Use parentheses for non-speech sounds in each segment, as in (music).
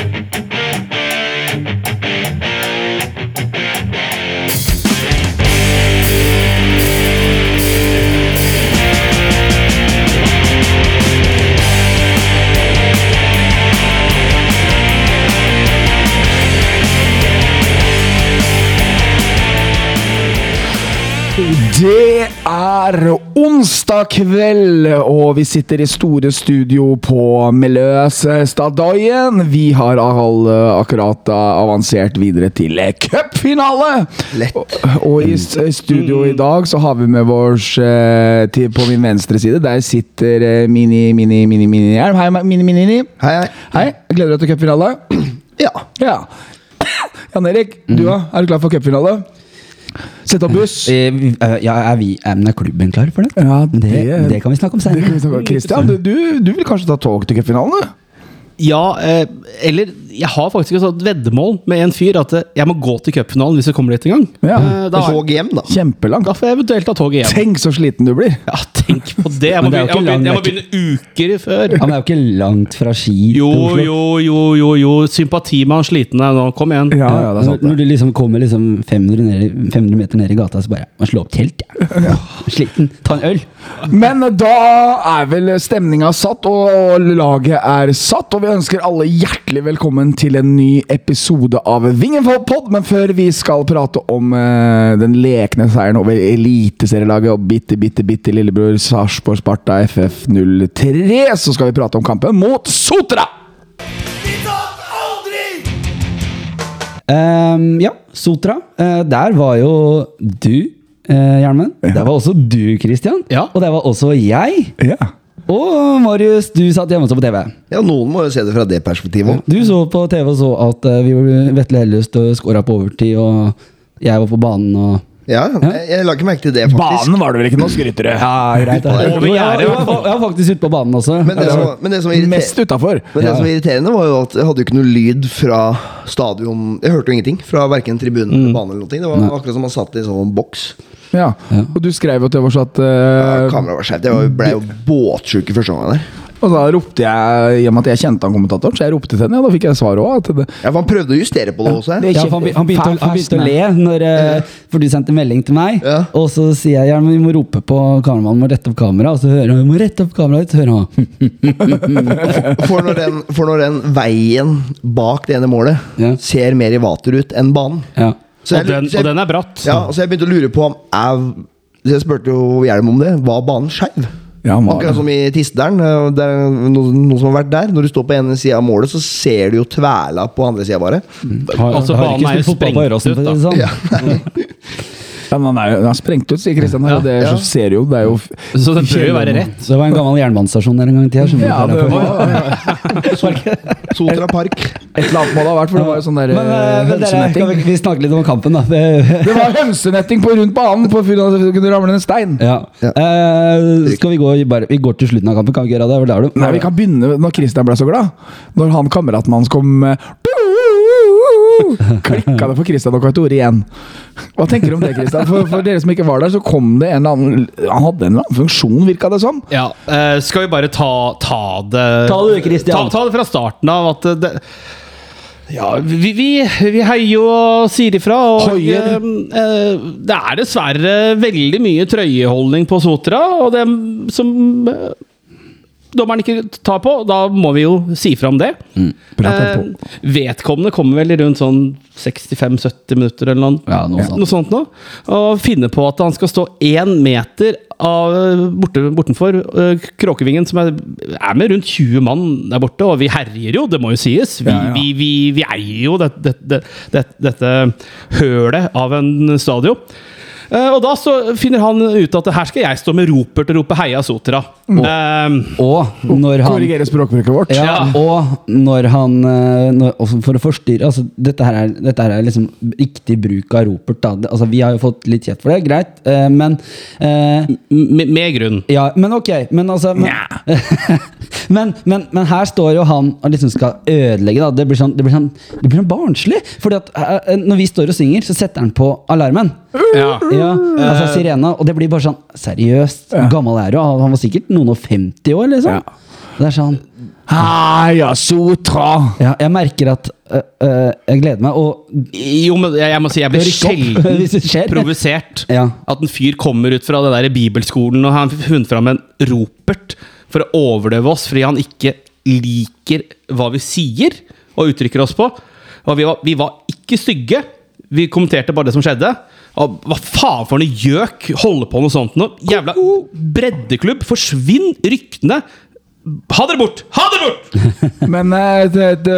Thank you. Er onsdag kveld, og vi sitter i store studio på Meløs Stadøyen. Vi har alle akkurat avansert videre til cupfinale! Lett. Og- Og i studio i dag så har vi med eh, til, På min venstre side, der sitter eh, Mini, Mini, Mini, Mini Hjelm. Hei, Mini, Mini, Mini. Hei, hei. Hei, gleder du deg til cupfinale? Ja. Ja. (coughs) Jan Erik, du òg. Er du klar for cupfinale? Sett opp buss. Eh, eh, ja, er, vi, er, klubben klar for det? Ja, det, det- det, kan vi snakke om senere. Kristian. Du, du vil kanskje ta tog til cupfinalen? Ja, eh, eller jeg har faktisk et sånt veddemål med en fyr at eh, jeg må gå til cupfinalen hvis jeg kommer dit en gang. Ja. Eh, da, Tog hjem, da. Kjempelangt. da får jeg eventuelt ta toget hjem. Tenk så sliten du blir. Ja, tenk på det! Jeg (laughs) må, det begynne, jeg må, begynne, jeg må begynne uker før. Ja, men det er jo ikke langt fra Ski Jo, jo, jo, jo, jo. Sympati med han slitne nå. Kom igjen. Ja, ja, det er sant. Når, når du liksom kommer liksom 500, ned, 500 meter ned i gata, så bare Man slår opp telt, ja. Sliten. Ta en øl. Men da er vel stemninga satt, og laget er satt. Og vi ønsker alle hjertelig velkommen til en ny episode av Vingenfold-pod. Men før vi skal prate om uh, den lekne seieren over eliteserielaget og bitte, bitte, bitte lillebror Sarpsborg Sparta FF03, så skal vi prate om kampen mot Sotra! Um, ja, Sotra. Uh, der var jo du, uh, Hjelmen. Der var også du, Christian. Ja. Og der var også jeg. Ja. Og Marius, du satt hjemme og så på TV. Ja, Noen må jo se det fra det perspektivet. Du så på TV og så at uh, vi Vetle Og skåra på overtid, og jeg var på banen og Ja, jeg, jeg la ikke merke til det, faktisk. Banen var det vel ikke, noe skryter du. Ja, greit. Jo, jeg, jeg, var- jeg var faktisk ute på banen også. Men det, som, men det som Mest utafor. men det Ja. som var irriterende, var jo at jeg hadde jo ikke noe lyd fra stadion Jeg hørte jo ingenting fra verken tribunen eller banen. eller noe. Det var akkurat som man satt i en sånn boks. Ja. Og du skrev jo til oss at Ja, eh, Kameraet var skjevt. Jeg ble jo båtsjuk i første omgang der. Og da ropte jeg, i og med at jeg kjente han kommentatoren, så jeg ropte til henne, og da fikk jeg svar òg. Ja, for Han prøvde å justere på det også. Det- Ja, han, han, begynte, han begynte å le når, uh, For du sendte melding til meg, Ja. og så sier jeg ja, vi må rope på kameramannen, må rette opp kameraet. Og så hører han vi må rette opp kameraet, så hører han (laughs) For når, den, for når den veien bak det ene målet Ja. ser mer i vater ut enn banen ja. jeg, Og den, så og den er bratt. Ja, og så jeg begynte å lure på om jeg, Jeg spurte jo Hjelm om det. Var banen skeiv? Ja, Akkurat som i Tistedalen. eh, Det er noen, noen som har vært der. Når du står på ene sida av målet, så ser du jo tvæla på andre sida bare. Har, Altså, har banen ikke er jo spilt fotball på sprengt Øråsen, ut, for å si det sånn. Ja, (laughs) (laughs) men han er, han er sprengt ut, sier Kristian. Ja. det Ja. ser jo, det er jo Så det bør jo være rett. Det var en gammel jernbanestasjon der en gang i tida. du Ja, det var Sotra (laughs) Park. et eller annet må det ha vært, for det var jo sånn der Men, eh, dere, vi, hønsenetting. vi snakker litt om kampen, da. Det, Det var hønsenetting på rundt banen på for at det kunne ramle en stein. ja. Uh, skal vi gå bare, Vi går til slutten av kampen, kan vi ikke gjøre det? Du Nei, Vi kan begynne når Kristian ble så glad. Når han kameraten hans kom med Klikka det for Kristian og Kai Tore igjen. Hva tenker du om det, Kristian? For, for dere som ikke var der, så kom det en eller annen Han hadde en eller annen funksjon, virka det som. Ja, uh, skal vi bare ta, ta det Ta det, Christian. Ta, ta det fra starten av at det ja, vi, vi, vi heier jo og sier ifra. Og, eh, eh, det er dessverre veldig mye trøyeholdning på Sotra, og det som eh, dommeren ikke tar på, da må vi jo si fra om det. Mm. Eh, vedkommende kommer vel i rundt sånn 65-70 minutter eller noe, Ja, noe sånt. noe sånt nå. Og finner på at han skal stå én meter av, borte, bortenfor uh, Kråkevingen, som er, er med rundt 20 mann der borte. Og vi herjer jo, det må jo sies. Vi, Ja, ja. vi, vi, vi eier jo det, det, det, det, dette hølet av en stadion. Eh, og da så finner han ut at her skal jeg stå med ropert og rope 'heia Sotra'. Eh, Og når han Korrigere språkbruket vårt. Ja, Ja. og når han eh, når, For å forstyrre altså, dette, her er, dette her er liksom riktig bruk av ropert. Da. Altså, vi har jo fått litt kjeft for det, greit, eh, men eh, med, med grunn. Ja, men ok. Men altså Men, (laughs) men, men, men her står jo han og liksom skal ødelegge. Da. Det blir sånn, det blir sånn, det blir sånn barnslig. Fordi at når vi står og synger, så setter han på alarmen. Ja. Ja, altså sirena Og det blir bare sånn Seriøst, gammel er du? Han var sikkert noen og 50 år, liksom. Ja. Det er sånn Heia Sotra! ja, Jeg merker at øh, øh, Jeg gleder meg, og Jo, men jeg, jeg må si jeg blir (laughs) sjelden provosert. Ja. At en fyr kommer ut fra det der bibelskolen og har funnet fram en ropert for å overdøve oss fordi han ikke liker hva vi sier og uttrykker oss på. Og vi var, vi var ikke stygge. Vi kommenterte bare det som skjedde. Og hva faen for noe gjøk! Holde på noe sånt noe. Jævla breddeklubb! Forsvinn! Ryktene! Ha dere bort! Ha dere bort! (laughs) Men eh, det, det,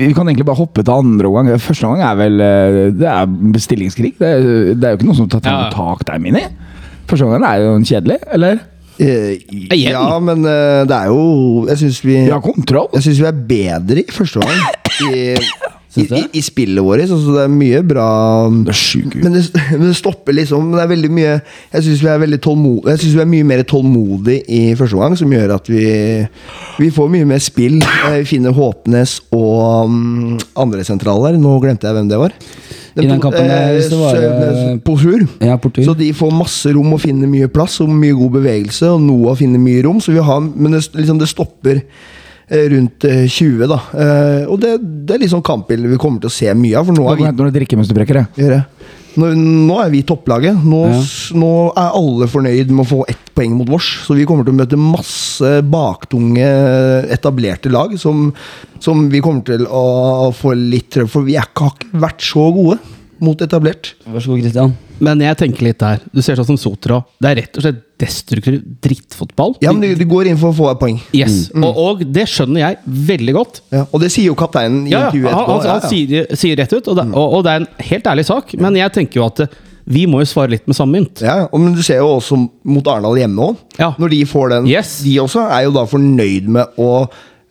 vi kan egentlig bare hoppe til andre omgang. Første omgang er vel eh, Det er bestillingskrig. Det, det er jo ikke noe som tar Ja. tak der, Mini. Første omgang er jo kjedelig, eller? Eh, ja, men eh, det er jo Jeg syns vi Vi har kontroll. Jeg syns vi er bedre i første omgang. (laughs) I, i, i. I spillet vårt. Altså det er mye bra Det er sjuk men det, men det stopper liksom Det er veldig mye Jeg syns vi er veldig tålmodige Jeg synes vi er mye mer tålmodige i første omgang, som gjør at vi Vi får mye mer spill. Eh, Vi finner Håpnes og um, andre sentraler. Nå glemte jeg hvem det var. I den kampen der, hvis så var Søvnes, Sø- Posur. Ja, Portur. Så de får masse rom og finner mye plass og mye god bevegelse. Og Noah finner mye rom, så vi har, men det, liksom, det stopper eh, rundt eh, 20, da. Eh, og det, det er liksom kampbildet vi kommer til å se mye av. For nå er vi Når du drikker mens du brekker det. Nå, nå er vi topplaget. Nå, Ja. nå er alle fornøyd med å få ett poeng mot vårs. Så vi kommer til å møte masse baktunge, etablerte lag som, som vi kommer til å få litt trøbbel For vi har ikke vært så gode mot etablert. Vær så god, Christian. Men jeg tenker litt der. Du ser sånn som Sotra. Det er rett og slett destruktiv drittfotball. Ja, men du, går inn for å få et poeng. Yes, og, og det skjønner jeg veldig godt. Ja, og det sier jo kapteinen i Ja, ja, intervjuet etterpå. han, han Ja, ja. sier, sier rett ut, og det, og, og det er en helt ærlig sak. Men jeg tenker jo at eh, vi må jo svare litt med samme mynt. Ja, men du ser jo også mot Arendal hjemme òg. Ja. Når de får den Yes. De også er jo da fornøyd med å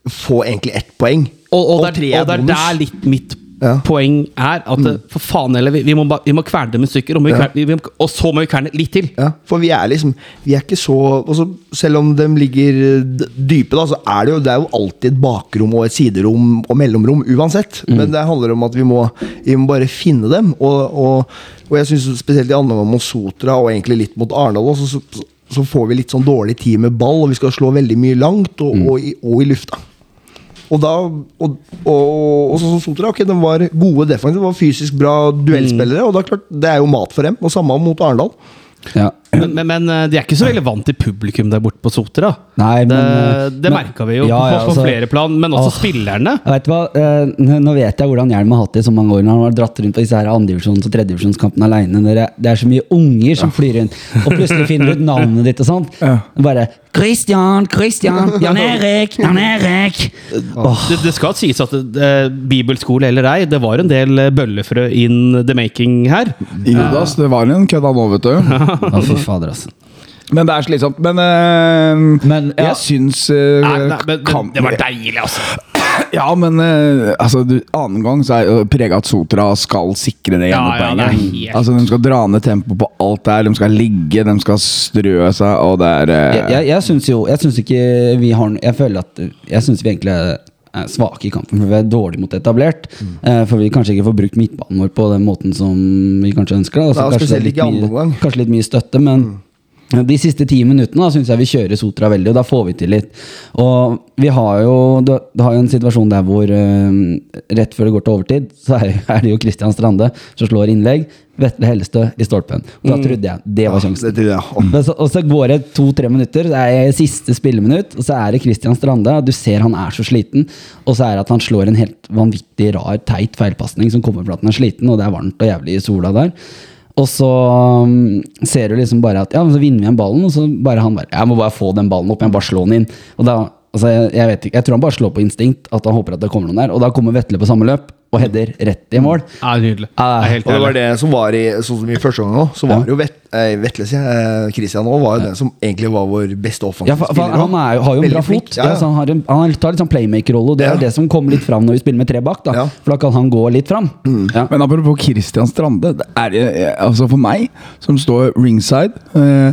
få egentlig ett poeng. Og, og, det, tre er, og det er der litt mitt Ja. Mm. poeng er. At mm. for faen heller, vi, vi, må, vi må kverne dem i stykker, og, må kverne, vi, og så må vi kverne litt til. Ja, for vi er liksom Vi er ikke så også, Selv om de ligger dype, da, så er det jo Det er jo alltid et bakrom og et siderom og mellomrom uansett. Men det handler om at vi må, vi må bare finne dem. Og, og, og jeg syns spesielt i andre omgang mot Sotra, og egentlig litt mot Arendal også, så, så, får vi litt sånn dårlig tid med ball, og vi skal slå veldig mye langt og, og, i, og i lufta. Og da Og, og, og sånn som Sotra, ok, de var gode defensive, var fysisk bra duellspillere. Og da klart, det er jo mat for dem. Og samme mot Arendal. Ja. Men, men, men eh, de er ikke så veldig vant til publikum der borte på Sotra. Nei, men, det eh, det merka vi jo Ja, ja, på, på altså- flere plan, men også Åh. spillerne. Vet hva, eh, Nå vet jeg hvordan Hjelm har hatt det i så mange år. Når han har dratt rundt på disse her andredivisjons- og tredjedivisjonskampene aleine. Det er så mye unger som flyr rundt, og plutselig finner du ut navnet ditt og sånt. Bare 'Christian, Christian, Jan Erik, Jan Erik'. Oh. Det, det skal sies at eh, bibelskole eller ei, det var en del bøllefrø in the making her. Judas, det var en kødda nå, vet du. (laughs) Å, fy fader, altså. Men det er slitsomt. Men, eh, Men, ja. jeg syns eh, Nei, nei, men, men det var deilig, altså! Ja, men eh, altså, du, annen gang så er jo prega at Sotra skal sikre det Ja, ene ja, det poenget. helt- Altså, de skal dra ned tempoet på alt der. De skal ligge, de skal strø seg, og det er Jeg, jeg, jeg syns jo Jeg syns ikke vi har Jeg føler at Jeg syns vi egentlig er er svake i kampen, for vi er dårlig mot etablert. Eh, for vi kanskje ikke får brukt midtbanen vår på den måten som vi kanskje ønsker. Da. Så Ja, kanskje, litt mye, kanskje litt mye støtte, men de siste ti minuttene da syns jeg vi kjører Sotra veldig, og da får vi til litt. Og vi har jo du har jo en situasjon der hvor eh, rett før det går til overtid, så er, (laughs) det jo Christian Strande som slår innlegg. Vetle Hellestø i stolpen. Og da trodde jeg det var sjansen. Det jeg. Så, og så går det to-tre minutter, det er siste spilleminutt, og så er det Christian Strande. Du ser han er så sliten, og så er det at han slår en helt vanvittig rar, teit feilpasning som kommer fordi han er sliten, og det er varmt og jævlig i sola der. Og så um, ser du liksom bare at Ja, så vinner vi igjen ballen, og så bare han bare Jeg må bare få den ballen opp, jeg må bare slå den inn. Og da, altså jeg, jeg vet ikke, jeg tror han bare slår på instinkt, at han håper at det kommer noen der. Og da kommer Vetle på samme løp, og header rett i mål. Ja, nydelig. Helt Og det var det som var i sånn som i første gang òg. Så var det jo Vet, eh, Vetle, sier jeg. eh, Christian òg var jo den som egentlig var vår beste offensive Ja, for, for spiller. han er, har jo en bra fot. Ja, Ja, ja. han, har en, han tar litt sånn playmaker-rolle, og det er Ja. det som kommer litt fram når vi spiller med tre bak. da Ja. For da kan han gå litt fram. Ja. Men apropos Christian Strande. Det er, eh, altså for meg, som står ringside, eh,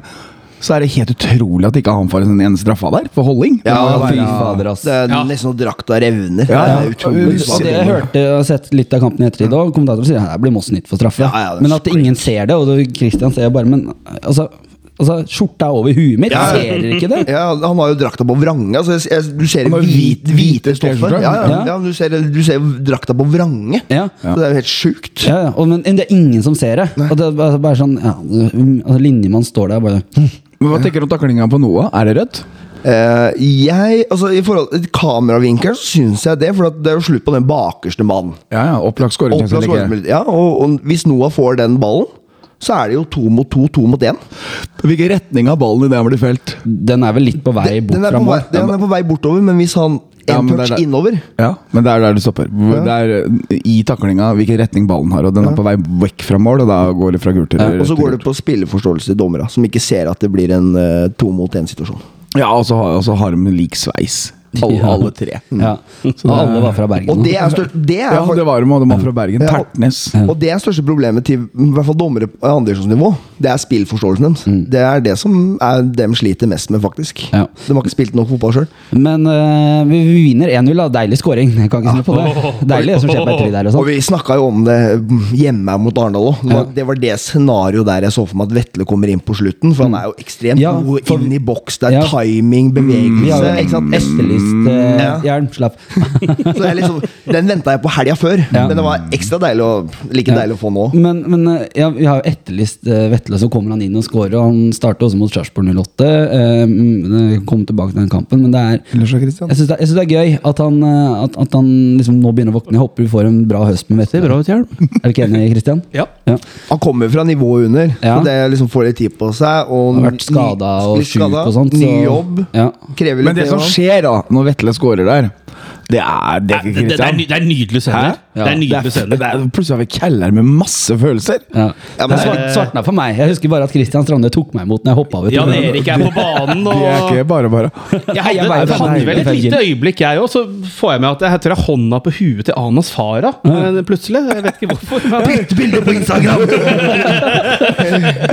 så er det helt utrolig at ikke han får en ene straffa der, for holding. Ja, fy fader, ass. Det er Ja. nesten så drakta revner. Ja, ja. Det er utrolig. Og det jeg hørte og sett litt av kampen i ettertid òg, kommentatoren sier at her blir Moss nytt for straffe. Ja, ja, men at ingen ser det, og Christian ser bare Men altså Altså, skjorta er over huet mitt. Ja. Ser dere ikke det? Ja, han har jo drakta på vrange. Altså, jeg, jeg, du ser hvit, hvit- hvite stoffer. Ja, ja, Ja. ja, du ser, du ser drakta på vrange. Ja. Så det er jo helt sjukt. Ja, ja, og, men det er ingen som ser det. Og det er bare, bare sånn ja, altså, Linjemann står der og bare Men Hva tenker du om taklinga på Noah? Er det rødt? Uh, jeg, altså I forhold til kameravinkelen så syns jeg det, for det er jo slutt på den bakerste mannen. Ja, ja. Opplagt skåring. Ja, og, og hvis Noah får den ballen, så er det jo to mot to, to mot én. Hvilken retning av ballen i det blir felt? Den er vel litt på vei bort Den er, på vei, den er på vei bortover, men hvis han Ja, en touch innover Ja, men det er der det stopper. Det er eh, I taklinga hvilken retning ballen har, og den er på vei vekk fra mål, og da går det fra gult til Og så går det på spilleforståelse til dommere, som ikke ser at det blir en uh, to mot én-situasjon. Ja, og så har, har de lik sveis. Alle, Ja. alle tre. Ja. Og alle var fra Bergen. Og det er, stør, det er Ja, det var de, og de var fra Bergen. Ja. Tertnes. Og det er største problemet til i hvert fall dommere på andredivisjonsnivå. Det er spillforståelsen deres. Det er det som er dem sliter mest med, faktisk. Ja. De har ikke spilt nok fotball sjøl. Men uh, vi, vi vinner 1-0. da Deilig scoring. Jeg kan ikke snu på det. (laughs) Deilig det som skjer på etter der og Og sånn. vi snakka jo om det hjemme mot Arendal òg. Det, var- det var det scenarioet der jeg så for meg at Vetle kommer inn på slutten. For han er jo ekstremt Ja, god inn i boks. Det er Ja. timing, bevegelse. har jo ikke sant? eh, Ja. (laughs) Så liksom, den venta jeg på helga før, Ja. men det var ekstra deilig å, like Ja. deilig å få nå. Men, men eh, ja, vi har jo etterlyst uh, Vetle, så kommer han inn og scorer. og Han starter også mot Sarpsborg 08. Uh, kom tilbake til den kampen, men det er så, jeg syns det, det er gøy at han, at, at han liksom nå begynner å våkne. Jeg håper vi får en bra høst med Vetle. Bra. Er du ikke enig, Kristian? Ja. Ja. Han kommer fra nivået under, Ja. så det liksom får litt tid på seg. Og Har vært skada og sjuk og sånt. Ny jobb. Ja. Krever litt Men det som skjer da, når Vetle scorer der, det er det, Det, det, det, er, ny- det er nydelige scener. Hæ? Det er Det nydelige er, det er, plutselig har vi Keller med masse følelser. Ja. Ja, men det svart, svartna for meg. Jeg husker bare at Christian Strande tok meg imot når jeg hoppa ut. Jan Erik er på (laughs) banen, Det er ikke bare bare. jeg Jeg hadde, bare- jeg hadde vel et lite øyeblikk, jeg òg. Så får jeg med at jeg tror hånda på huet til Anas Farah eh, plutselig. Jeg vet ikke hvorfor. Men, (laughs) Bilde på Instagram! (laughs)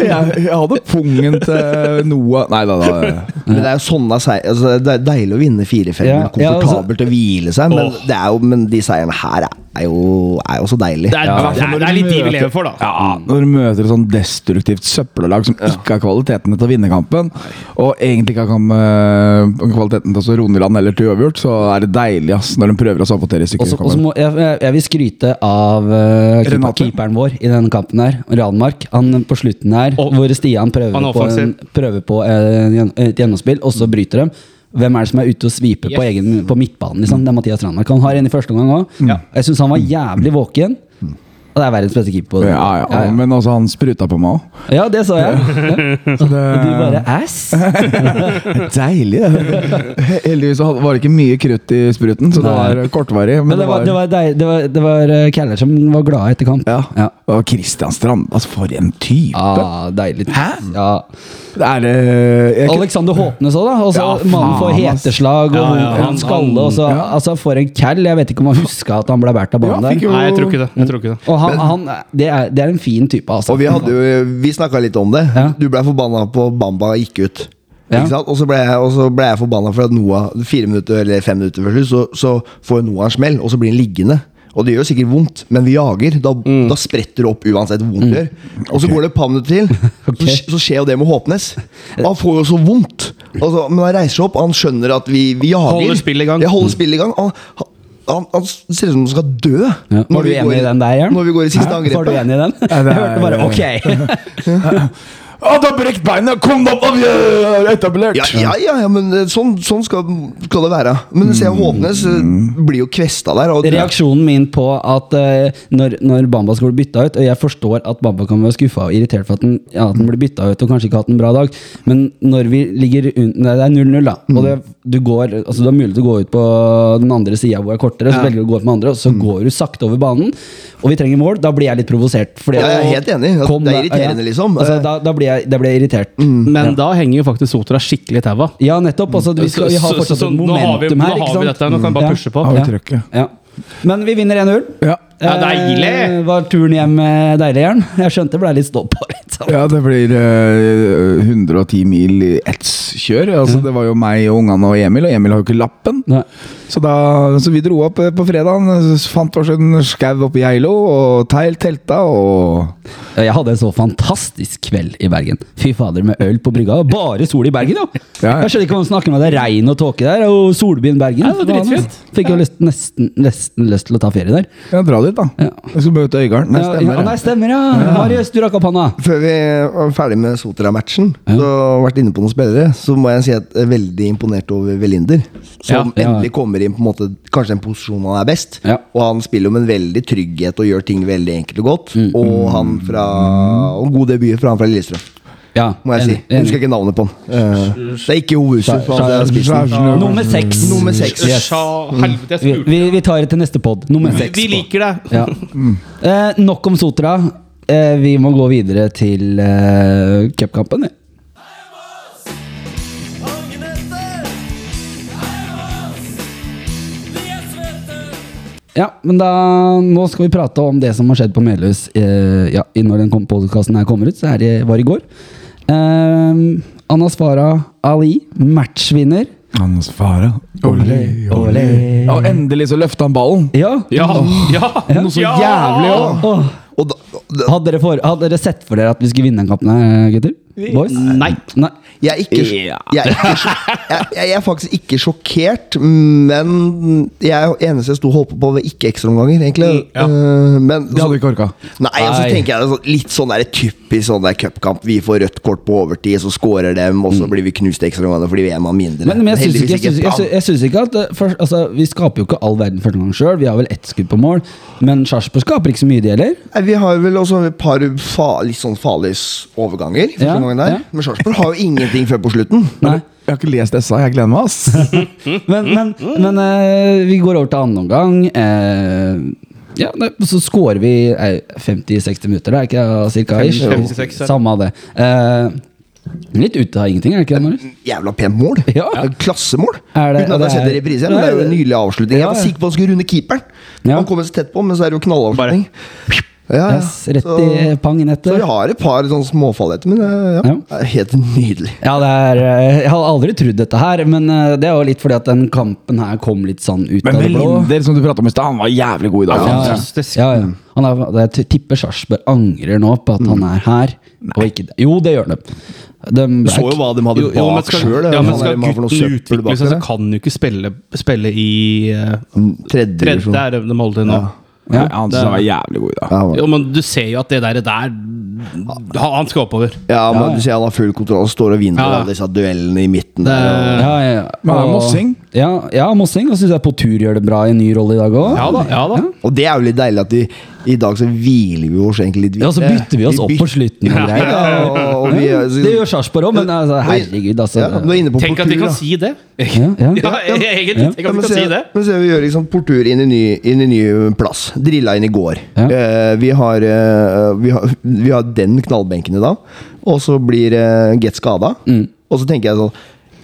Jeg, jeg hadde pungen til Noah Nei da, da. Men det er jo sånne seier altså, Det er deilig å vinne 4-5, Ja, ja, altså- komfortabelt å hvile seg, men, oh. det er jo, men de seierne her er jo, er jo så deilig. det, er, Ja. det, er, det er litt de vi lever for, da. Ja, Når du møter et sånn destruktivt søppellag som ikke har kvalitetene til å vinne kampen, og egentlig ikke har eh, kvaliteten til å roe i land eller til uavgjort, så er det deilig ass, når de prøver å sabotere også jeg, jeg vil skryte av uh, keeperen vår i denne kampen her, Ranmark. Han på slutten her, Og- hvor Stian prøver er på, en, prøver på eh, et gjennomspill, og så bryter dem. Hvem er det som er ute og sviper på, egen, på midtbanen? Liksom? Det er Mathias Ranmark. Han har en i første omgang òg. Ja. Jeg syns han var jævlig våken. Og det er verdens beste keeper. Ja, det. Ja, ja, Men også han spruta på meg òg. Ja, det sa jeg. (laughs) Ja. Og du bare ass. (laughs) Deilig. det. Heldigvis var det ikke mye krutt i spruten, så det var kortvarig. Men det var, det var, det var, det var eh, Keller som var glad etter kamp. Ja. Ja. Og Christian Strand, altså for en type! Ah, deilig. Hæ? Ja. Det er det jeg, Alexander Håpnes òg, da. Altså, Ja, mannen får heteslag og Ja, ja, skalle. Og ja. altså, for en cal. Jeg vet ikke om han huska at han ble båret av banen der. Nei, jeg tror ikke det. Jeg tror ikke det. Og han, han, det, er, det er en fin type, altså. Og vi hadde jo Vi snakka litt om det. Ja. Du ble forbanna på Bamba gikk ut. Ja. Og så ble jeg, og så ble jeg forbanna for at Noah fire minutter eller fem minutter før slutt, så, så får Noah en smell, og så blir han liggende. Og det gjør sikkert vondt, men vi jager. Da, Mm. da spretter det opp uansett hvor vondt det gjør. Og så går det et par minutter til, (laughs) okay. så, så skjer jo det med Håpnes. Og han får jo så vondt. Altså, men han reiser seg opp, han skjønner at vi, vi jager. Holder spillet i gang. Ja, holder spillet i gang. Han, han, han, ser ut som han skal dø. Ja. Var du enig i den der, Jørn? Når vi går i siste angrepet. Var du enig i den? Jeg hørte bare ok. (laughs) Å, du har brekt beinet! Kom deg opp! da, Vi er etablert! Ja, ja, ja, ja men eh, sånn, sånn skal, skal det være. Men se, Håpnes blir jo kvesta der. Og, Reaksjonen min på at uh, når, når Bamba skulle bli bytta ut Og jeg forstår at Bamba kan være skuffa og irritert for at den, ja, at den blir bytta ut og kanskje ikke har hatt en bra dag, men når vi ligger under Nei, det er 0-0, da. Og det, du, går, altså, du har mulighet til å gå ut på den andre sida hvor det er kortere, så velger du å gå ut med andre, og så går du sakte over banen. Og vi trenger mål. Da blir jeg litt provosert. fordi- Ja, jeg er helt enig. Altså, Kom det er irriterende, liksom. Altså, da, da, blir jeg, da blir jeg irritert. Men da henger jo faktisk Sotra skikkelig i taua. Ja, nettopp. Altså, vi, skal, vi har Så- så- så et nå har vi- her. nå har vi dette, nå kan vi bare pushe på. Har vi Ja. Ja. Men vi vinner 1-0. Ja. Ja, deilig! Eh, var turen hjem eh, deilig, Jørn? Jeg skjønte det ble litt stå på. Litt, sånn. Ja, det blir uh, 110 mil i ettskjør. Altså, Det var jo meg og ungene og Emil, og Emil har jo ikke lappen. Ja. Så, da, så vi dro opp eh, på fredagen, fant oss en skau oppe i Geilo, og teil, telta og Jeg hadde en så fantastisk kveld i Bergen. Fy fader, med øl på brygga. Bare sol i Bergen, jo! Ja, ja. Jeg skjønner ikke hva de snakker om. Det er regn og tåke der, og solbyen Bergen. Ja, det var dritfint. Fikk jo lyst, nesten, nesten lyst til å ta ferie der. Ja, dra dit, da. Ja. Jeg skal møte Øygarden. Nei, stemmer. ja, nei, stemmer, ja. Marius, du rakk opp hånda. Før vi var ferdig med Sotra-matchen, så vært inne på noen spillere, så må jeg si at jeg er veldig imponert over Velinder. Som Ja, ja. endelig kommer inn på en måte kanskje den posisjonen han er best. Ja. Og han spiller jo med en veldig trygghet og gjør ting veldig enkelt og godt. Mm. Og han fra og god debut fra han fra Lillestrøm, Ja, må jeg si. enig, Jeg husker ikke navnet på den. Uh, det er ikke Owusu. Er Nummer seks. Nummer seks. Yes. Jeg Vi, vi, vi tar det til neste pod. Nummer seks. vi vi liker det. Ja. Uh, nok om Sotra. Uh, vi må gå videre til uh, cupkampen. Ja, men da, nå skal vi prate om det som har skjedd på Melhus eh, ja, når den podkasten her kommer ut. Så er det var i går. Eh, Anas Farah Ali, matchvinner. Anas fare. Olé, olé. Ja, og endelig så løfta han ballen. Ja. Ja, ja, Noe så ja! jævlig òg. Hadde, dere hadde dere sett for dere at vi skulle vinne den kampen gutter? Boys? Nei. Nei. Jeg er, ikke, jeg, er ikke, jeg, jeg er faktisk ikke sjokkert, men jeg eneste jeg sto og holdt på ved ikke ekstraomganger, egentlig. ja. Eh, men Det hadde vi ikke orka. Nei, og så tenker jeg det sånn- litt sånn der typisk sånn der cupkamp. Vi får rødt kort på overtid, så scorer dem, og så blir vi knust i ekstraomganger fordi vi er en mann mindre. Men, men jeg syns ikke, ikke at for, altså, Vi skaper jo ikke all verden første gang sjøl. Vi har vel ett skudd på mål. Men Sarpsborg skaper ikke så mye, de heller. Vi har vel også et par fa litt sånn farlige overganger. Ja, gangen der ja. Men Sarpsborg har jo ingenting før på slutten. Nei. Jeg har ikke lest SA, jeg gleder meg, ass. (laughs) Men, men, men uh, vi går over til andre omgang. Uh, ja, så scorer vi eh, 50-60 minutter, det er ikke det, cirka? ish? 56. Samme av det. Eh, litt ute av ingenting, er det ikke det, Marius? Jævla pent mål. (laughs) Ja. Klassemål. Er det- Uten at jeg har det sett det i er- reprise. Men det er jo en nydelig avslutning. Jeg Ja, var sikker på at han skulle runde keeperen. Ja. Han kommer så tett på, men så er det jo knallavslutning. Ja, ja. Yes, rett Så- i pang Så vi har et par sånne småfallheter, men det, ja, Ja. det er helt nydelig. Ja, det er, eh, Jeg hadde aldri trodd dette her, men eh, det er jo litt fordi at den kampen her kom litt sånn ut Men av det blå. Men Melinder, som du pratet om i stad, han var jævlig god i dag. Ja, ja. Fantastisk. Ja, ja. Han er, jeg tipper Sarpsborg angrer nå på at han er her. Og ikke, jo, det gjør de. de Du så jo hva de hadde Jo, jo, men bak skal, sjøl. ja, men skal gutten utvikle seg, så kan han jo ikke spille, spille i uh, Tredje tredje. er det de holder til nå. Ja. Ja, han han var jævlig god i dag. Ja, Jo, men du ser jo at det der, der Han han skal oppover. ja, men Ja, ja. du ser han har full kontroll. Står og vinner Ja. alle disse duellene i midten Det- der. Ja, ja, ja. Men han er Og- Mossing. Ja, ja Mossing. Og syns jeg på tur gjør det bra i en ny rolle i dag òg. Ja da. ja da Og, og det er jo litt deilig at vi, i dag så hviler vi oss egentlig litt Ja, så bytter vi oss opp på slutten. Ja. greier. (laughs) Ja, og vi, så... det gjør Sarpsborg òg, men altså, herregud, altså. Ja, du inne på Tenk at vi kan da. si det! Ja, ja. (laughs) Ja, egentlig. Ja. Tenk at vi kan se, si det. men se, vi gjør liksom Portur inn i ny, inn i ny plass. Drilla inn i går. Ja. Eh, vi, har, uh, vi, har, vi har den knallbenken i dag, og så blir uh, Get skada. Mm. Og så tenker jeg sånn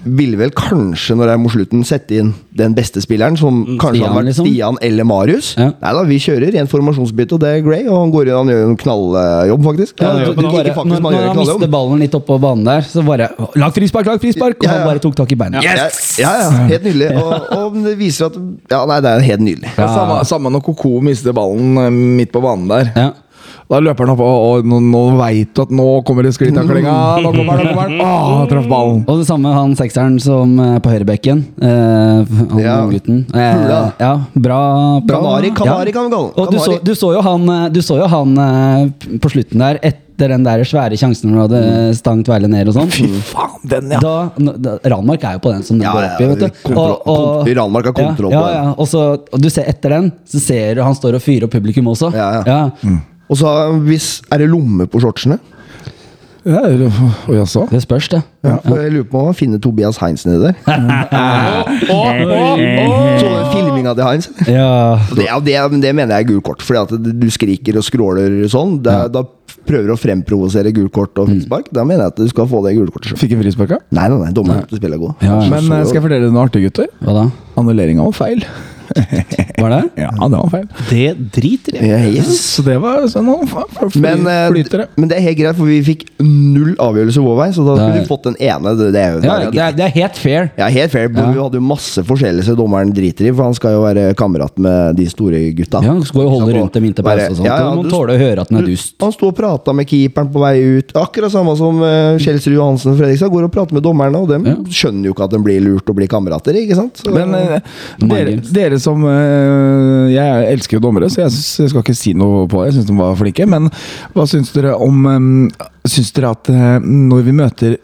Ville vel kanskje, når jeg mot slutten, sette inn den beste spilleren, som kanskje Stian, hadde vært liksom? Stian eller Marius. Ja. Nei da, vi kjører rent formasjonsbytte, og det er Gray. Og han går inn han gjør en knalljobb, faktisk. Ja, ja, du, du bare, faktisk, når, når han han mister ballen litt oppå banen der, så bare Lag frispark, lag frispark! Og Ja, han bare tok tak i beina. Ja, ja, ja, helt nydelig. Og, og det viser at Ja, nei, det er helt nydelig. Ja. Samme, samme når Koko mister ballen eh, midt på banen der. Ja. Da løper han opp, og, og nå, nå veit du at nå kommer det sklitaklinga. Nå kommer nå kommer. Åh, han traff ballen. Og det samme han sekseren som er på høyrebekken. Eh, han Ja. gutten. Eh, Hula. ja, bra, bra. Kanari, Kanari Ja. kan vi kalle. Og du så, du så jo han, eh, du så jo han eh, på slutten der, etter den der svære sjansen når du hadde stangt Veile ned og sånn. Fy faen, den, ja. Da, da, Ranmark er jo på den som den Ja, går ja, opp i. vet du. kontroll- kont- Ranmark har kontroll ja, på ja, den. ja. Og, så, og du ser etter den, så ser du han står og fyrer opp publikum også. Ja, ja. Og så hvis Er det lomme på shortsene? ja og jaså? Det spørs, det. Ja, Jeg lurer på om man finner Tobias Heinz nedi der. (laughs) Så den filminga til Heinz? Ja. Det, det, det mener jeg er gult kort. Fordi at du skriker og skråler sånn. Da, da prøver du å fremprovosere gult kort og frispark. Da mener jeg at du skal få det gule kortet selv. Fikk en frispark, ja. Nei, nei, nei, dommeren spiller er god. Ja, ja. Men eh, skal jeg fortelle deg noe artig, gutter? Hva da? Annulleringa var feil. (laughs) Var det? Ja, det var feil. Det driter jeg i. Yes. Så det var sånn fly, Men, eh, det. men det er helt greit, for vi fikk null avgjørelse vår vei, så da skulle Det vi fått den ene. Det, det jo Ja, det, er, det er helt fair. Ja, helt fair. Ja. Vi hadde jo masse forskjellelse dommeren driter i, for han skal jo være kamerat med de store gutta. Ja, Skal jo holde rundt dem inntil pause og sånt. Ja, ja, og man tåler å høre at den er dust. Han sto og prata med keeperen på vei ut. Akkurat samme som uh, Kjelsrud Johansen og Fredrikstad går og prater med dommerne, og Ja. skjønner jo ikke at de blir lurt og blir kamerater, ikke sant? Så, Men uh, dere, dere, dere som eh, Jeg elsker jo dommere, så jeg, synes, jeg skal ikke si noe på det. Jeg syns de var flinke. Men hva syns dere om um, Syns dere at eh, når vi møter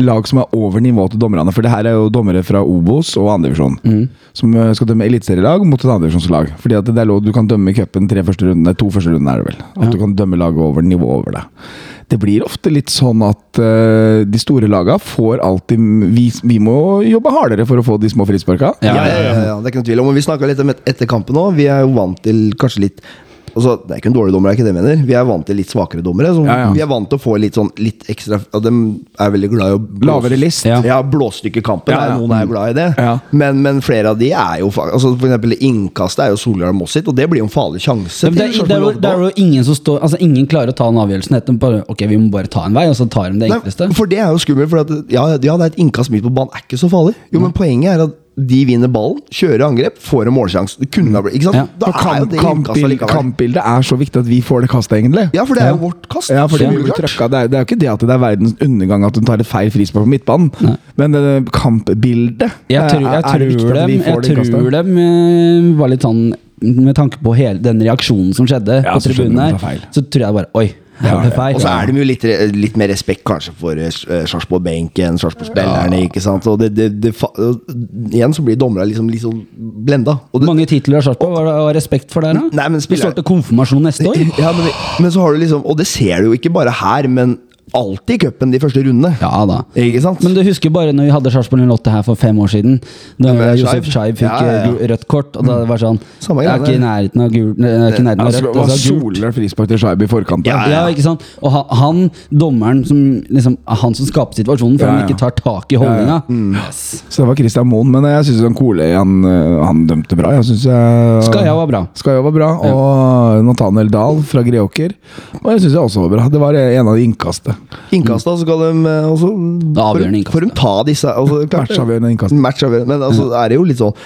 lag som er over nivået til dommerne For det her er jo dommere fra Obos og andredivisjon Mm. som eh, skal dømme eliteserielag mot et andredivisjonslag. Fordi at det er lov, Du kan dømme i cupen tre første rundene, to første rundene er det vel. At Ja. du kan dømme laget over nivå over det. Det blir ofte litt sånn at uh, de store laga får alltid vi, vi må jobbe hardere for å få de små frisparka. ja, ja, ja, ja, det er ikke noe tvil om. Og Vi snakka litt om et- etter kampen òg. Vi er jo vant til kanskje litt Altså, Det er ikke en dårlig dommer, det er ikke det jeg mener. Vi er vant til litt svakere dommere. Så Ja, ja. Vi er vant til å få litt sånn litt ekstra Og de er veldig glad i å blåse- Lavere list. Ja. Ja, blåstykkekampen. Noen er glad i det. Men, men flere av de er jo altså For eksempel innkastet er jo Solhjell Moss sitt, og det blir jo en farlig sjanse. Men det, er- til det, er jo, Sarpsborg det er jo ingen som står Altså Ingen klarer å ta den avgjørelsen. Etter bare, ok, vi må bare ta en vei, og så tar de det enkleste. Nei, for det er jo skummelt. For at, ja, ja, det er et innkast midt på banen, er ikke så farlig. Jo, men poenget er at de vinner ballen, kjører angrep, får en målsjanse. Det kunne ha blitt Ikke sant? Ja. Er kamp, det innkastet kampbildet er så viktig at vi får det kastet, egentlig. Ja, for det er Ja. jo vårt kast. Ja, fordi vi blir trøkka. Det er, det er jo ikke det at det er verdens undergang at hun tar et feil frispark på midtbanen, Nei. men det kampbildet Jeg tror, er, jeg er det viktig tror at vi dem, får jeg det kastet. tror dem eh, var litt sånn Med tanke på hele den reaksjonen som skjedde Ja, på tribunen her, det er så tror jeg bare Oi, Ja, er ja. Og så er de jo litt, litt mer respekt kanskje for uh, Sarpsborg-benken, Sarpsborg-spillerne. ikke sant? Og det, det, det, fa- og igjen så blir dommerne liksom, liksom blenda. Hvor Mange titler har Sarpsborg. Var det var respekt for der, da? Nei, men Du spiller- konfirmasjon neste år. Ja, men, men så har du liksom Og det ser du jo ikke bare her, men alltid i cupen de første rundene. Ja da. Ikke sant? Men du husker bare når vi hadde Sarpsborg 08 her for fem år siden. Da Josef Scheib. Fikk Ja, ja, ja. eh, rødt kort, og da var det sånn Samme Jeg er ikke i nærheten av gul, Det er ikke nærheten av rødt. det var solklart frispark til Scheib i forkant. Ja, Ja, ikke sant? Og han, dommeren som liksom, Han som skaper situasjonen, for han ikke tar tak i holdninga. Mm. Yes. Så det var Christian Moen, men jeg syns Kole han, øh, han dømte bra. Jeg synes jeg Skaja var bra. Skaja var bra, og Nathaniel Dahl fra Greåker. Og jeg syns jeg også var bra. Det var en av de innkastene. Innkasta, så skal de eh, også avgjørende innkast. Får de ta disse altså, Matchavgjørende innkast. Matchavgjørende, Men altså, er det jo litt sånn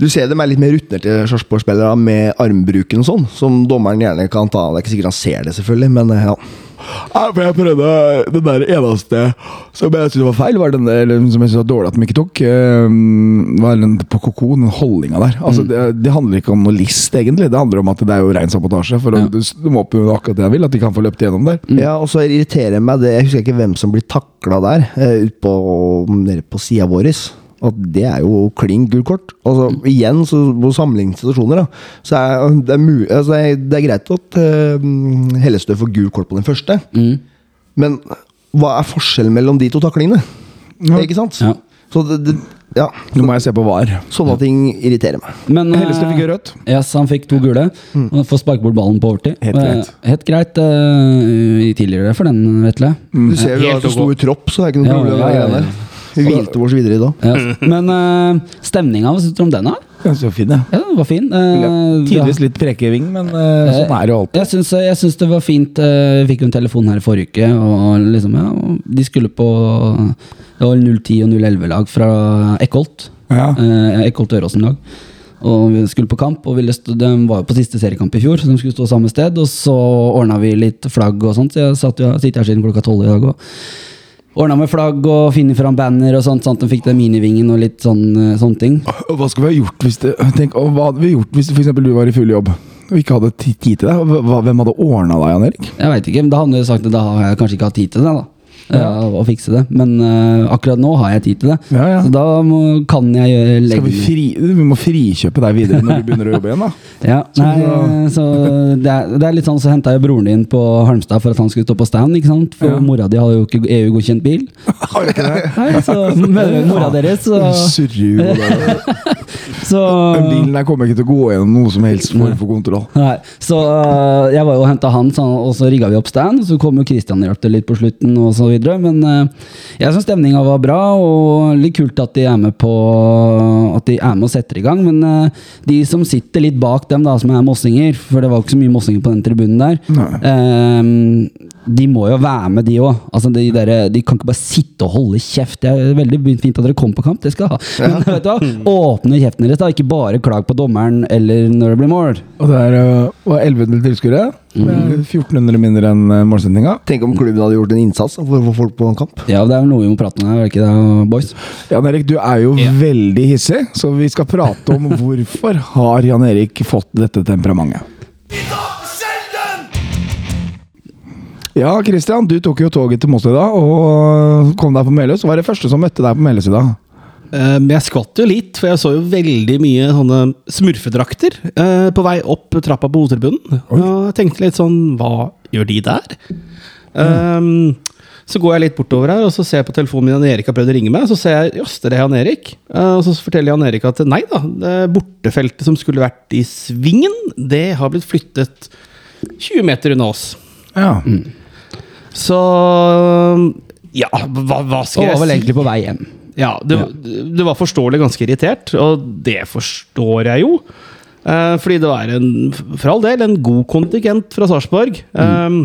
Du ser dem er litt mer rutinerte Sarpsborg-spillere med armbruken og sånn, som dommeren gjerne kan ta. Det er ikke sikkert han ser det, selvfølgelig, men eh, ja. Ja, for jeg prøvde Den der eneste som jeg syntes var feil, var den der, som jeg synes var dårlig at de ikke tok. eh, var den på Koko, den holdninga der. Altså, det, det handler ikke om noe list, egentlig. Det handler om at det er jo ren sabotasje. For Ja. du, du må oppnå akkurat det jeg vil, at de kan få løpt gjennom der. Ja, og så irriterer meg det Jeg husker ikke hvem som blir takla der, eh, ut på, nede på sida vår. At det er jo klin gult kort. Altså, igjen, så på samlingssituasjoner, da, så er det, er mu altså, det, er, greit at uh, Hellestø får gult kort på den første, Mm. men hva er forskjellen mellom de to taklingene? Ja. Ikke sant? Ja. Så det, det, ja, Nå må jeg se på VAR. sånne ting irriterer meg. Men Hellestø eh, fikk rødt. Yes, han fikk to gule. Og får sparke bort ballen på overtid. Helt eh, greit. Helt greit uh, tidligere for den, Vetle. Du ser jo helt at det sto i tropp, så det er ikke noe Ja, problem. ja, ja, ja. Hvilte oss videre i dag. Ja. Men uh, stemninga, hva syns du om den? da? Så fin, ja. Ja, den var fin. Uh, Tidvis litt prekeving, men uh, sånn er det jo alltid. Jeg syns, jeg syns det var fint. Vi fikk jo en telefon her i forrige uke, og liksom, ja, de skulle på Det var 010 og 011-lag fra Eckholt. Ja. Uh, Eckholt Øråsen-lag. Og vi skulle på kamp, og ville stå, de var jo på siste seriekamp i fjor, så de skulle stå samme sted. Og så ordna vi litt flagg og sånt, så jeg satt jo, sitter her siden klokka tolv i dag. og Ordna med flagg og funnet fram banner og sånt. at de fikk den minivingen og litt sånn, eh, sånne ting. Hva skulle vi ha gjort hvis det Tenk, hva hadde vi gjort hvis for eksempel du var i full jobb og ikke hadde tid til det? Hvem hadde ordna deg, Jan Erik? Jeg veit ikke, men da hadde jeg sagt at da har jeg kanskje ikke hatt tid til det. da ja. Å fikse det. Men uh, akkurat nå har jeg tid til det. Ja, ja. Så da må, kan jeg legge vi, fri, vi må frikjøpe deg videre når du begynner å jobbe igjen, da. (laughs) Ja, nei, så det er, det er litt sånn Så henta jeg broren din på Halmstad for at han skulle stå på stand. ikke sant? For Ja. mora di har jo ikke EU-godkjent bil. (laughs) Har du ikke det? Nei, så med mora deres så. (laughs) Så bilen der kommer ikke til å gå gjennom noe som helst form for kontroll. Nei, så uh, jeg var jo og henta han, så, og så rigga vi opp stand. Så kom jo Christian og hjalp til litt på slutten, og så videre. Men øh, jeg syns stemninga var bra, og litt kult at de er med på At de er med og setter i gang. Men øh, de som sitter litt bak dem, da, som er mossinger, for det var ikke så mye mossinger på den tribunen der, øh, de må jo være med, de òg. Altså, de, de kan ikke bare sitte og holde kjeft. Det er veldig fint at dere kom på kamp, det skal jeg ha. Men vet du hva? åpne kjeften deres, da. Ikke bare klag på dommeren eller når det blir mål. Og det er var 1100 tilskuere. Det er 1400 mindre enn øh, målsettinga. Tenk om klubben hadde gjort en innsats for å få folk på en kamp. Ja, det er noe vi må prate om her, er det ikke det, boys? Jan Erik, du er jo veldig hissig, så vi skal prate om (laughs) hvorfor har Jan Erik fått dette temperamentet. Ja, Christian, du tok jo toget til Moss i dag og kom deg på Meløs. Hva var det første som møtte deg på Meløs i dag? Um, jeg skvatt jo litt, for jeg så jo veldig mye sånne smurfedrakter eh, på vei opp trappa på hovedtribunen. Og jeg tenkte litt sånn Hva gjør de der? Um, så går jeg litt bortover her, og så ser jeg på telefonen min at Erik har prøvd å ringe meg. Så ser jeg jøss, det er Jan Erik. Eh, og så forteller Jan Erik at nei da, det bortefeltet som skulle vært i svingen, det har blitt flyttet 20 meter unna oss. Ja. Så Ja, hva, hva Og skal jeg var vel si? egentlig på vei hjem. Ja, du, du var forståelig ganske irritert, og det forstår jeg jo. Eh, fordi det var en, for all del, en god kontingent fra Sarpsborg. Eh,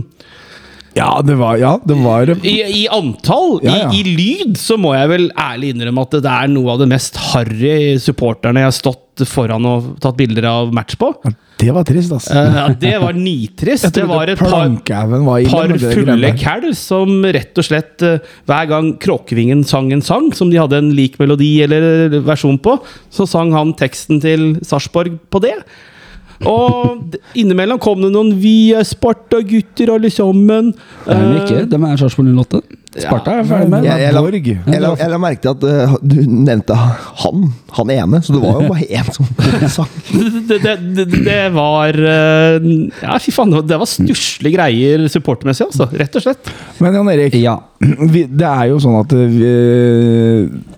Ja, det var, ja, det var i, I antall, Ja, ja. I, i lyd, så må jeg vel ærlig innrømme at det er noe av det mest harry supporterne jeg har stått foran og tatt bilder av match på. Det var trist, altså. Uh, det var nitrist. Det var et par var par fulle kæl som rett og slett uh, Hver gang Kråkevingen sang en sang som de hadde en lik melodi eller versjon på, så sang han teksten til Sarpsborg på det. Og innimellom kom det noen 'Vi er Sparta-gutter, alle sammen'. Det er Eh, ikke. De er Sarpsborg 08. Sparta er ferdig med. Jeg- jeg la- Borg. Jeg la, jeg la merke til at uh, du nevnte han, han ene, så det var jo bare (laughs) én som sang. det, det, det, det var uh, Ja, fy faen. Det var stusslige greier supportermessig, altså. Rett og slett. Men Jan Erik, Ja. vi, det er jo sånn at vi,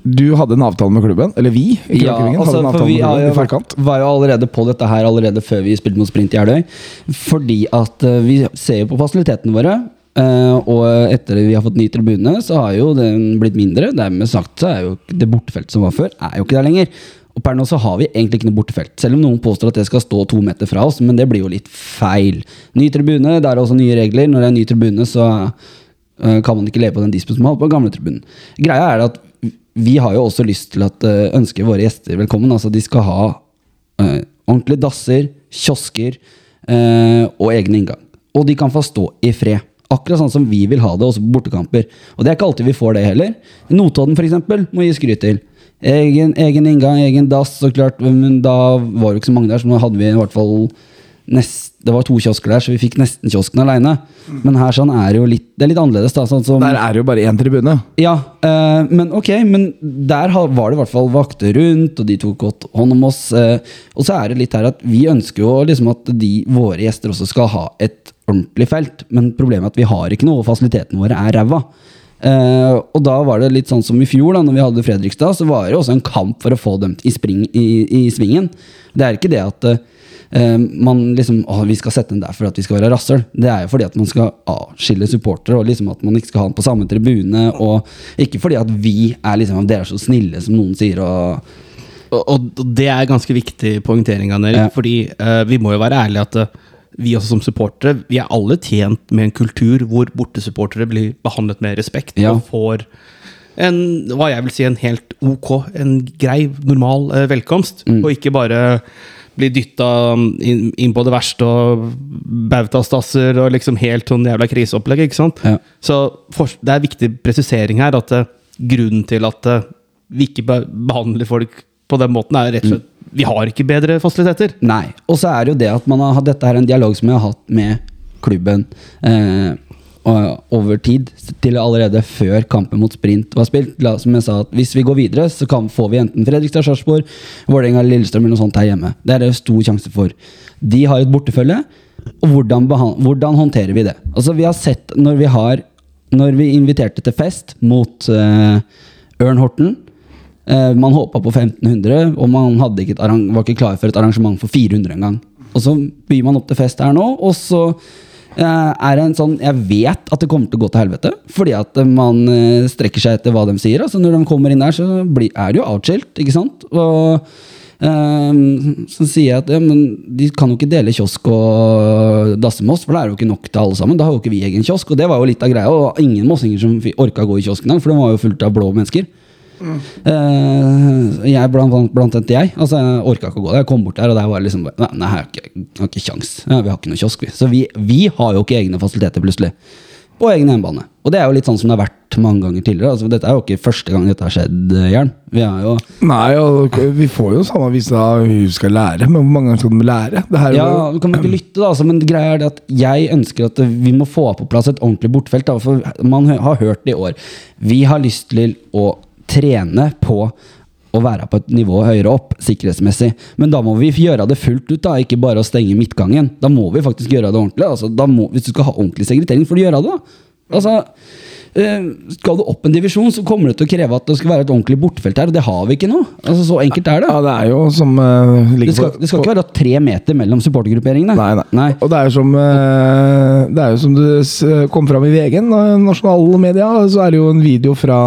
du hadde en avtale med klubben. Eller vi i Ja, altså, hadde en for avtale vi med klubben i forkant. vært, var jo allerede på dette her allerede før vi spilte mot Sprint i Jeløy. Fordi at uh, vi ser jo på fasilitetene våre. Eh, og etter vi har fått ny tribune, så har jo den blitt mindre. Dermed sagt så er jo det bortefeltet som var før, er jo ikke der lenger. Og per nå så har vi egentlig ikke noe bortefelt. Selv om noen påstår at det skal stå to meter fra oss, men det blir jo litt feil. Ny tribune, det er også nye regler. Når det er ny tribune, så uh, kan man ikke leve på den dispen som den på gamle tribunen. Greia er at vi har jo også lyst til at uh, ønske våre gjester velkommen. Altså de skal ha ordentlige dasser, kiosker og egen inngang. Og de kan få stå i fred. Akkurat sånn som vi vil ha det også på bortekamper. Og det er ikke alltid vi får det heller. Notodden eksempel, må gi skryt til. Egen, egen inngang, egen dass, så klart. Men da var det ikke så mange der, så nå hadde vi i hvert fall nest, Det var to kiosker der, så vi fikk nesten kiosken aleine. Men her sånn er det jo litt, det er litt annerledes. da, sånn som... Der er det jo bare én tribune. Ja, eh, men ok, men der var det i hvert fall vakter rundt, og de tok godt hånd om oss. Eh, og så er det litt her at vi ønsker jo liksom at de, våre gjester også skal ha et ordentlig felt, men problemet er at vi har ikke noe, og fasilitetene våre er ræva. Uh, og da var det litt sånn som i fjor, da når vi hadde Fredrikstad, så var det også en kamp for å få dem i, spring, i, i svingen. Det er ikke det at uh, man liksom Å, vi skal sette den der for at vi skal være rasshøl. Det er jo fordi at man skal avskille supportere, og liksom at man ikke skal ha den på samme tribune. Og ikke fordi at vi er liksom Dere er så snille, som noen sier. Og, Og, og det er ganske viktig poengtering, Jan Ja. Fordi uh, vi må jo være ærlige at vi også som supportere Vi er alle tjent med en kultur hvor bortesupportere blir behandlet med respekt Ja. og får en, hva jeg vil si, en helt ok, en grei, normal eh, velkomst. Mm. Og ikke bare bli dytta inn, inn på det verste og bautastasser og liksom helt sånn jævla kriseopplegg. ikke sant? Ja. Så for, det er viktig presisering her at eh, grunnen til at eh, vi ikke behandler folk på den måten, er rett og slett vi har ikke bedre fasiliteter. Nei. Og så er det jo det at man har hatt dette her en dialog som jeg har hatt med klubben eh, over tid, til allerede før kampen mot Sprint var spilt. La- Som jeg sa, at hvis vi går videre, så kan, får vi enten Fredrikstad, Sarpsborg, Vålerenga Lillestrøm eller noe sånt her hjemme. Det er det stor sjanse for. De har et bortefølge, og hvordan, hvordan håndterer vi det? Altså, vi har sett når vi har Når vi inviterte til fest mot eh, Ørn Horten, man håpa på 1500, og man ikke var ikke klar for et arrangement for 400 engang. Og så byr man opp til fest her nå, og så eh, er det en sånn Jeg vet at det kommer til å gå til helvete, fordi at eh, man eh, strekker seg etter hva de sier. Altså Når de kommer inn der, så er det jo outskilt, ikke sant? Og eh, så sier jeg at ja, de kan jo ikke dele kiosk og dasse med oss, for det er jo ikke nok til alle sammen. Da har jo ikke vi egen kiosk, og det var jo litt av greia. Og ingen mossinger som orka å gå i kiosken for den var jo fullt av blå mennesker. Eh, jeg blant, blant, annet jeg. Altså, jeg orka ikke å gå der. Jeg kom bort der, og der var liksom bare, Nei, jeg har ikke, jeg har ikke kjangs. Ja, vi har ikke noe kiosk, vi. Så vi, vi har jo ikke egne fasiliteter, plutselig. På egen hjemmebane. Og det er jo litt sånn som det har vært mange ganger tidligere. Altså, dette er jo ikke første gang dette har skjedd, eh, Jern. Vi er jo Nei, og vi får jo samme hvis da hun skal lære, men hvor mange ganger skal de lære? Det her Ja, du kan ikke lytte, da. Altså, men greia er det at jeg ønsker at vi må få på plass et ordentlig bortfelt. For man har hørt det i år. Vi har lyst til å trene på å være på et nivå høyere opp sikkerhetsmessig. Men da må vi gjøre det fullt ut, da, ikke bare å stenge midtgangen. Da må vi faktisk gjøre det ordentlig. Altså, må, hvis du skal ha ordentlig segregering, får du gjøre det. da. Altså, skal du opp en divisjon, så kommer det til å kreve at det skal være et ordentlig bortefelt her, og det har vi ikke nå. Altså, Så enkelt er det. Ja, det er jo som uh, Det skal, det skal ikke være tre meter mellom supportergrupperingene. Nei, nei. Nei. Og det er jo som uh, Det er jo som du kom fram i VG, nasjonale media, så er det jo en video fra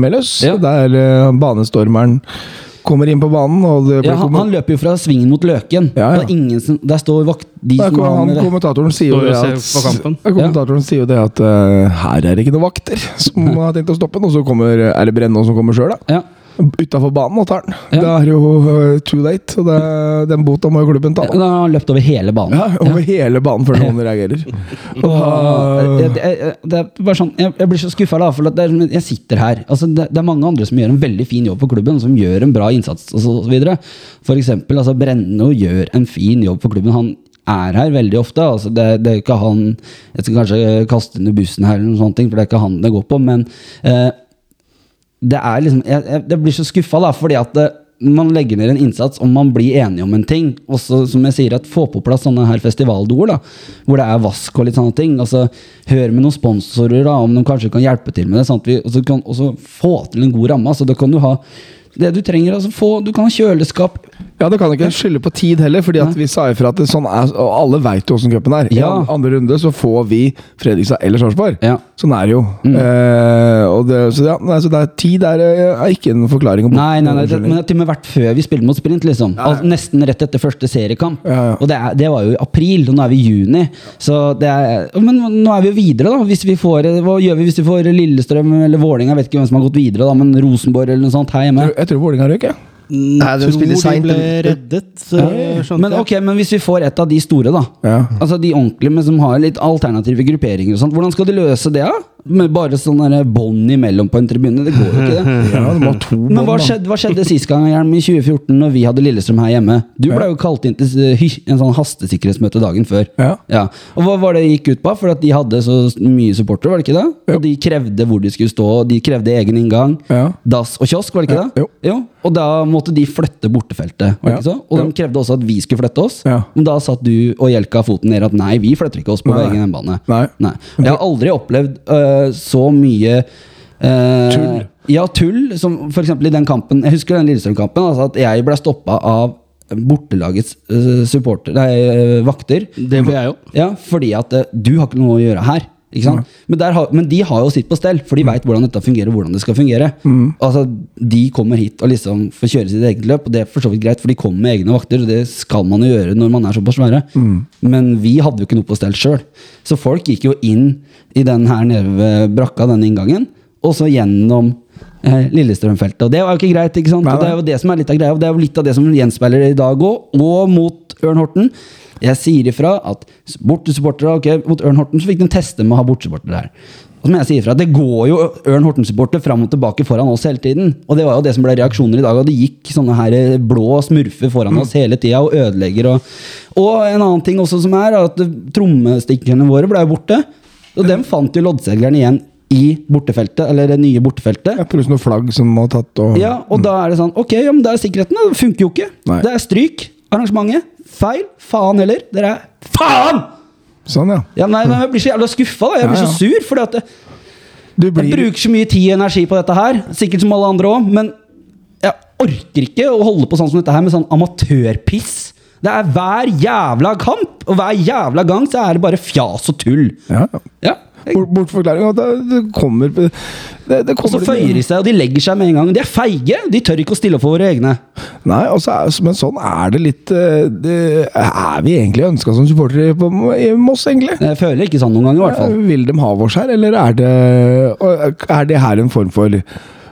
Meløs, Ja. der uh, banestormeren kommer inn på banen, og det Ja, han, han løper jo fra svingen mot Løken. Ja, ja. Det er ingen som, der står vakt, de Der som han, kommentatoren sier jo det at, kommentatoren sier jo det at uh, her er det ikke noen vakter som (laughs) har tenkt å stoppe den, og så kommer, er det Brennå som kommer sjøl, da. Ja. Utafor banen og tar den. Ja. Det er jo eh, too late, og det, den bota må jo klubben ta. Da har han løpt over hele banen. Ja, over hele banen før noen (laughs) reagerer. Og Og, da, det, er bare sånn, jeg, jeg blir så skuffa, da. For det er, jeg sitter her. Altså, det, det er mange andre som gjør en veldig fin jobb på klubben, som gjør en bra innsats så. For eksempel, altså, Brenno gjør en fin jobb for klubben. Han er her veldig ofte. Altså, det, det er ikke han Jeg skal kanskje kaste under bussen her, eller noen sånne ting, for det er ikke han det går på. Men eh, det er liksom Jeg, jeg, jeg blir så skuffa, da, fordi at det, man legger ned en innsats om man blir enige om en ting. Også, som jeg sier, at få på plass sånne her festivaldoer, da, hvor det er vask og litt sånne ting. Altså, Hør med noen sponsorer da, om de kanskje kan hjelpe til med det. Sånn at vi også kan også få til en god ramme. Altså, da kan du ha det du trenger. Altså, få, du kan ha kjøleskap. ja, det kan ikke skylde på tid heller, fordi at vi sa ifra at det sånn er, og alle veit jo åssen cupen er. I Ja. an- andre runde så får vi Fredrikstad eller Sarpsborg. Ja. Sånn er det jo. Mm. Eh, og det, så, ja, nei, så det er tid er, eh, er ikke en forklaring. på- Nei, nei, nei det, men til og med vært før vi spilte mot sprint, liksom. Altså, nesten rett etter første seriekamp. Og det, er, det var jo i april, og nå er vi i juni. Så det er, men nå er vi jo videre, da. Hvis vi får, hva gjør vi hvis vi får Lillestrøm eller Vålerenga? Jeg vet ikke hvem som har gått videre, da, men Rosenborg eller noe sånt her hjemme. Jeg tror Vålerenga røyk, jeg. Nei, de tror de ble reddet, Men ok, men hvis vi får et av de store, da. Ja. Altså De ordentlige, men som har litt alternative grupperinger og sånt. Hvordan skal de løse det, da? Med bare sånn bånd imellom på en tribune? Det går jo ikke, det. (laughs) Ja, det to Men hva skjedde, hva skjedde sist gang i 2014, når vi hadde Lillestrøm her hjemme? Du ble jo kalt inn til eh, en sånn hastesikkerhetsmøte dagen før. Ja. Og Hva var det gikk ut på? For at de hadde så mye supportere, var det ikke det? Jo. Og de krevde hvor de skulle stå, de krevde egen inngang. Ja. Dass og kiosk, var det ikke Ja, det? jo. Og da måtte de flytte bortefeltet, var det Ja. ikke så? Og Ja. de krevde også at vi skulle flytte oss. Ja. Men da satt du og Hjelka foten ned at nei, vi flytter ikke oss på Nei. egen hjemmebane. Jeg har aldri opplevd øh, så mye øh, Tull. Ja, tull. Som f.eks. i den kampen Jeg husker den Lillestrøm-kampen. Altså at jeg ble stoppa av bortelagets øh, supporter, nei, vakter. Det ble jeg òg. Ja, fordi at du har ikke noe å gjøre her. Sant? Men, der men de har jo sitt på stell, for de veit hvordan dette fungerer. og hvordan det skal fungere Altså, De kommer hit og liksom får kjøre sitt eget løp, og det er for så vidt greit, for de kommer med egne vakter. og Det skal man jo gjøre når man er såpass svære. Men vi hadde jo ikke noe på stell sjøl. Så folk gikk jo inn i den her nede ved brakka, den inngangen, og så gjennom eh, Lillestrømfeltet. Og det var jo ikke greit. ikke sant? Og det er jo det som er litt av greia, og det er jo litt av det som gjenspeiler i dag òg, og mot Ørn Horten. Jeg sier ifra at bortesupportere ok, Mot Ørn Horten så fikk de teste med å ha bortesupportere der. Og som jeg sier ifra, Det går jo Ørn Horten-supportere fram og tilbake foran oss hele tiden. Og det var jo det som ble reaksjoner i dag. Og det gikk sånne her blå smurfer foran oss hele tida og ødelegger. Og, og en annen ting også som er, at trommestikkerne våre ble jo borte. Og dem fant jo loddseglerne igjen i bortefeltet, eller det nye bortefeltet. Ja, Pluss noe flagg som må ha tatt og Ja, og da er det sånn Ok, ja, men det er sikkerheten. Det funker jo ikke. Nei. Det er stryk. Arrangementet. Feil. Faen heller. Dere er Faen! Sånn, ja. Ja, nei, men Jeg blir så jævla skuffa. Jeg blir Ja, ja. så sur. Fordi at det, Du jeg bruker så mye tid og energi på dette her. Sikkert som alle andre òg, men jeg orker ikke å holde på sånn som dette her med sånn amatørpiss. Det er hver jævla kamp, og hver jævla gang så er det bare fjas og tull. Ja. Ja. Bort, bortforklaring. og Det, kommer Det, det Og så føyer de seg, og de legger seg med en gang. De er feige! De tør ikke å stille opp for våre egne. Nei, altså, men sånn er det litt eh, det, Er vi egentlig ønska som supportere i Moss, egentlig? Jeg føler ikke sånn noen ganger, i hvert fall. Vil de ha oss her, eller er det, er det her en form for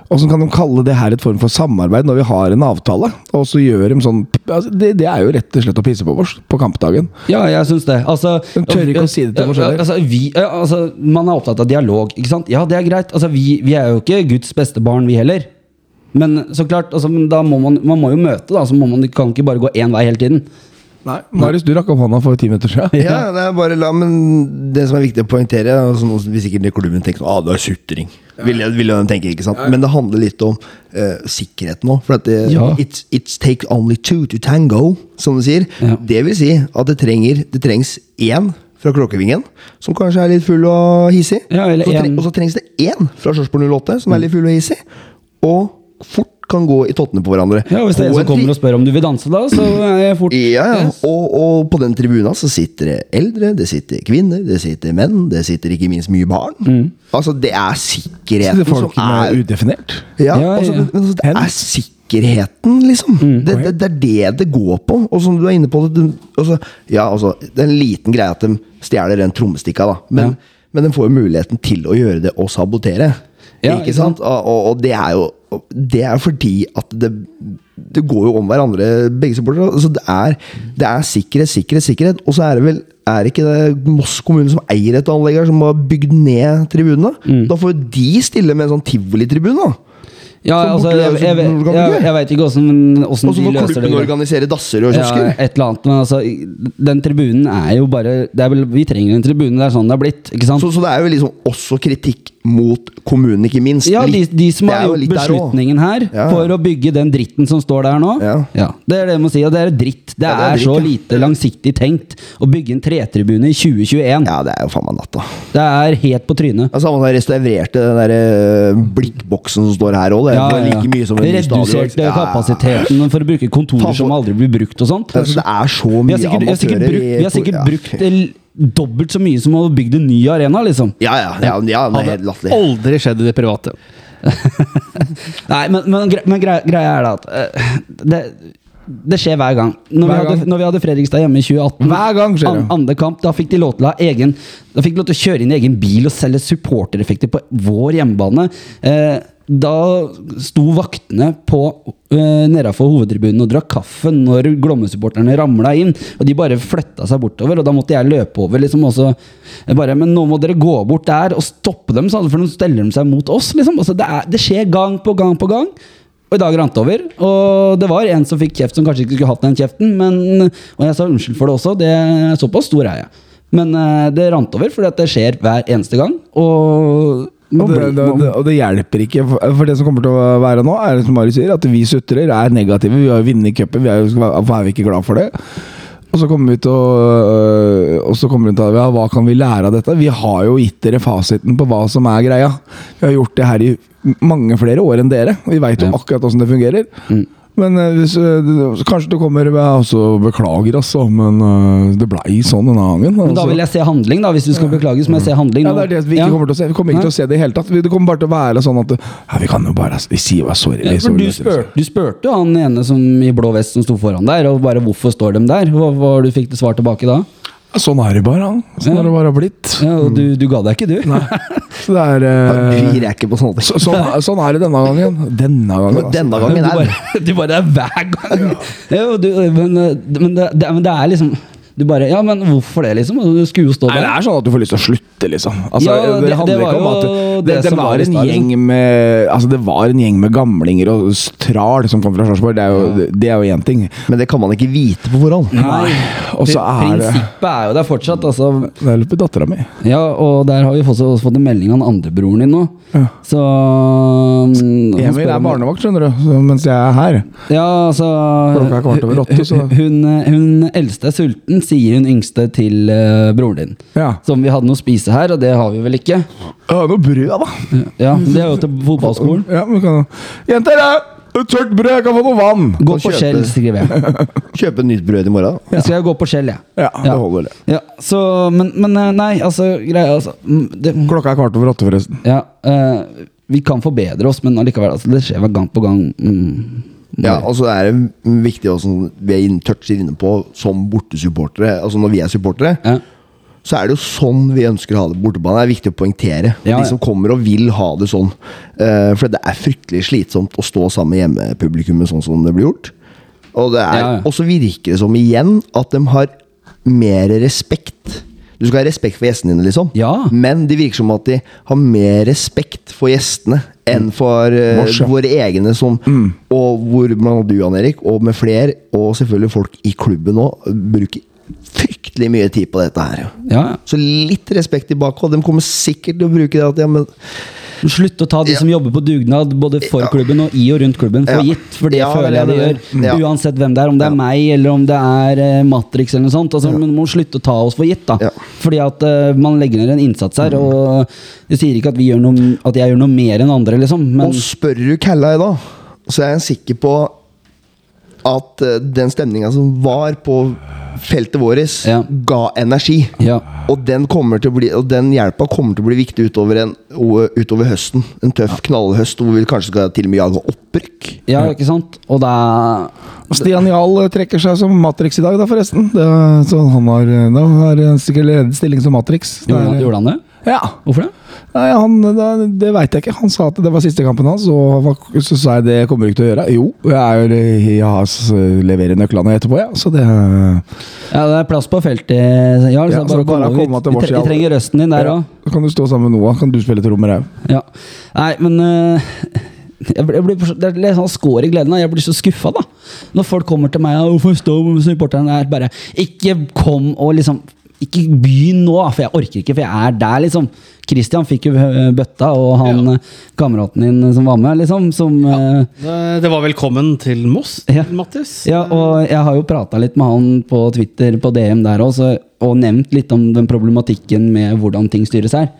Hvordan kan de kalle det her et form for samarbeid når vi har en avtale? Og så gjør de sånn altså, det, det er jo rett og slett å pisse på oss på kampdagen. Ja, jeg syns det. Altså, De tør ikke å si det til oss Ja, heller. Altså, vi, altså, man er opptatt av dialog, ikke sant? Ja, det er greit. Altså, vi, vi er jo ikke Guds beste barn, vi heller. Men så klart, altså, men da må man, man må jo møte, da. Så må man, kan ikke bare gå én vei hele tiden. Nei, Marius, du rakk opp hånda for ti minutter siden. Ja, det er bare la, men det som er viktig å poengtere altså, noe som vi sikkert i klubben tenker at ah, det er sutring. Vil, jeg- vil jeg tenke, ikke sant? Men det handler litt om uh, sikkerhet nå. For at det, Ja. it's, it's take only two to tango, som du sier. Ja. Det vil si at det, trenger, det trengs én fra Kråkevingen, som kanskje er litt full og hissig. Ja, og så trengs det én fra Sarpsborg 08, som er litt full og hissig. Og fort kan gå i tottene på hverandre. Ja, Hvis det er en som kommer og spør om du vil danse, da, så er jeg fort ja, ja. Yes. Og, og på den tribuna så sitter det eldre, det sitter kvinner, det sitter menn, det sitter ikke minst mye barn. Altså, det er sikkerheten Sitter folk som med er udefinert? ja, Ja, altså, ja. men altså, det er sikkerheten, liksom. Det, det, det er det det går på. Og som du er inne på det, altså, Ja, altså, det er en liten greie at de stjeler den trommestikka, da. Men, men de får jo muligheten til å gjøre det og sabotere. Ja, ikke ikke sant? Og, og, og det er jo Det er fordi at det det går jo om hverandre, begge supportere. Altså det, det er sikkerhet, sikkerhet, sikkerhet. Og så er det vel er det ikke det Moss kommune som eier et anlegg her, som har bygd ned tribunene? Da får de stille med en sånn tivolitribune. Ja, altså, jeg, jeg, jeg, vet ikke åssen de løser det. Og så må får klubben organisere dasser og kiosker. Ja, et eller annet, men altså Den tribunen er jo bare det er vel, Vi trenger en tribune, det er sånn det er blitt. Ikke sant? så, så det er jo liksom også kritikk mot kommunen, ikke minst. Ja, de, de som har gjort beslutningen her Ja, ja. for å bygge den dritten som står der nå. Ja. Det er det jeg må si, og det er dritt. Det, det er er, dritt, så lite langsiktig tenkt å bygge en tretribune i 2021. Ja, det er jo faen meg natta. Det er helt på trynet. Ja, samme som restaurerte den der eh, blikkboksen som står her òg. Det er like mye som en Redusert stadion. Ja, ja. kapasiteten for å bruke kontorer som aldri blir brukt og sånt. Altså, det er så Vi mye har sikkert, vi har sikkert, amatører brukt, i- vi har sikkert brukt dobbelt så mye som å bygge en ny arena, liksom. Ja, ja. ja, ja det er helt Hadde latterlig. aldri skjedd i det private. (laughs) Nei, men, men, gre- men greia, greia er da at eh, det, det skjer hver gang. Når, Hver vi hadde, gang. når vi hadde Fredrikstad hjemme i 2018, Hver gang skjer det. an, andre kamp, da fikk de lov til å ha egen Da fikk de lov til å kjøre inn i egen bil og selge supportereffekter på vår hjemmebane. Eh, da sto vaktene på eh, nedafor hovedtribunen og drakk kaffe når Glomme-supporterne ramla inn. Og de bare flytta seg bortover, og da måtte jeg løpe over. liksom også, bare, Men nå må dere gå bort der og stoppe dem, for nå steller de seg mot oss. liksom. Altså, det, er, det skjer gang på gang på gang. Og i dag rant det over. Og det var en som fikk kjeft som kanskje ikke skulle hatt den kjeften. Men, og jeg sa unnskyld for det også. Det er Såpass stor er jeg. Men eh, det rant over at det skjer hver eneste gang. Og Og det, det, det, og det hjelper ikke. For for det som kommer til å være nå, er som Mari sier, at vi sutrer, er negative. Vi har jo vunnet cupen, vi er jo- hvorfor er vi ikke glad for det? Og så kommer vi til å øh, Og så kommer vi til å ja, Hva kan vi lære av dette? Vi har jo gitt dere fasiten på hva som er greia. Vi har gjort det her i mange flere år enn dere. Vi veit jo Ja. akkurat åssen det fungerer. Mm. Men øh, hvis, øh, kanskje det kommer ja, altså, Beklager, altså, men det blei sånn denne gangen. Men da altså. vil jeg se handling, da. Hvis du skal beklage, så må jeg se handling Ja, det er det vi ikke kommer til å se. Vi kommer ikke til å se det i hele tatt. Det kommer bare til å være sånn at ja, Vi kan jo bare Vi sier bare sorry. Ja, for du, spør, du spurte jo han ene som i blå vest som sto foran der, og bare hvorfor står de der? Hva hva du fikk du svar tilbake da? Sånn er det bare. han. Sånn Ja. er det bare blitt. Ja, og du, du ga deg ikke, du? Så det er Vi eh, gir ikke på sånne ting. så, sånn, sånn er det denne gangen. Denne gangen. Altså. denne gangen Du er bare, (laughs) du bare er hver gang ja, Ja, du, men, men, det, men det er liksom Du bare Ja, men hvorfor det, liksom? Du skulle jo stå Nei, det er sånn at du får lyst til å slutte, liksom. Altså, Ja, det, det- handler det ikke om at det, det det, var var en gjeng med Altså, det var en gjeng med gamlinger og stral som kom fra Sarpsborg. Det er jo det er jo én ting. Men det kan man ikke vite på forhånd. Nei, Og så er det Prinsippet er jo der fortsatt. Altså, Det er litt på dattera mi. ja, og der har vi også også fått en melding av den andre broren din nå. Ja. Så Emil er barnevakt, skjønner du, så, mens jeg er her. Ja, altså Klokka er kvart over åtte, så- Hun, hun eldste er sulten, sier hun yngste til eh, broren din. Ja. Som vi hadde noe å spise her, og det har vi vel ikke. Ja, noe brød, da. Ja, Det er jo til fotballskolen. Ja, men vi kan Jenter, da! Tørt brød, jeg kan få noe vann! Gå på kjøpe- Skjell, skriver jeg. (laughs) Kjøpe nytt brød i morgen. da. Jeg skal gå på Skjell, jeg. Ja, det holder, det. Ja, så, men, men eh, nei, altså Greia altså, mm, det, Klokka er kvart over åtte, forresten. Ja, eh, vi kan forbedre oss, men allikevel, altså, det skjer vel gang på gang. Mm, Ja, altså det er viktig også, vi er toucher inne på som bortesupportere. Altså når vi er supportere, ja. så er det jo sånn vi ønsker å ha det bortebane. Det er viktig å poengtere. Ja, ja. De som kommer og vil ha det sånn. Uh, for det er fryktelig slitsomt å stå sammen med hjemmepublikummet sånn som det blir gjort. Og det er, og så virker det som igjen at de har mer respekt. Du skal ha respekt for gjestene dine, liksom. Ja. Men det virker som at de har mer respekt for gjestene enn for uh, våre egne. Som, Og hvor annet du, Jan Erik, og med flere, og selvfølgelig folk i klubben òg, bruker fryktelig mye tid på dette her. ja. Så litt respekt tilbake, og de kommer sikkert til å bruke det at ja, men Slutt å ta de Ja. som jobber på dugnad både for klubben og i og rundt klubben, for Ja. gitt. For det Ja, føler jeg de gjør. Ja. Uansett hvem det er. Om det er Ja. meg, eller om det er eh, Matrix eller noe sånt. Altså, Man må slutte å ta oss for gitt, da. Ja. Fordi at uh, man legger ned en innsats her. Og jeg sier ikke at, vi gjør noe, at jeg gjør noe mer enn andre, liksom. Men Og spør du Kalla i dag, så er jeg sikker på at eh, den stemninga som var på feltet vårt, Ja. ga energi. ja. Og den, kommer til å bli, og den hjelpa kommer til å bli viktig utover, en, utover høsten. En tøff knallhøst hvor vi kanskje skal til og med jage opprykk. ja, ikke sant? Og da Og Stian Jahl trekker seg som Matrix i dag, da, forresten. Det, er- så han har, da har en sikkert ledig stilling som Matrix. Det er- gjorde han det? Ja. Hvorfor det? Nei, han, det veit jeg ikke. Han sa at det var siste kampen hans, og så sa jeg det kommer du ikke til å gjøre. Jo, jeg, er, jeg har leverer nøklene etterpå, ja. Så det Ja, det er plass på feltet, ja. Ja, bare bare til Vi, ja. vi trenger røsten din der ja. òg. Så kan du stå sammen med Noah. Kan du spille trommer òg? Ja. Nei, men uh, jeg blir, jeg Det er litt sånn skår i gleden. Jeg blir så skuffa, da. Når folk kommer til meg og supporterne bare Ikke kom og liksom Ikke begynn nå, for jeg orker ikke, for jeg er der, liksom. Christian fikk jo eh, bøtta, og han Ja. eh, kameraten din som var med, liksom, som ja. Det, det var velkommen til Moss, Ja. Mattis. Ja, og jeg har jo prata litt med han på Twitter på DM der også, og nevnt litt om den problematikken med hvordan ting styres her.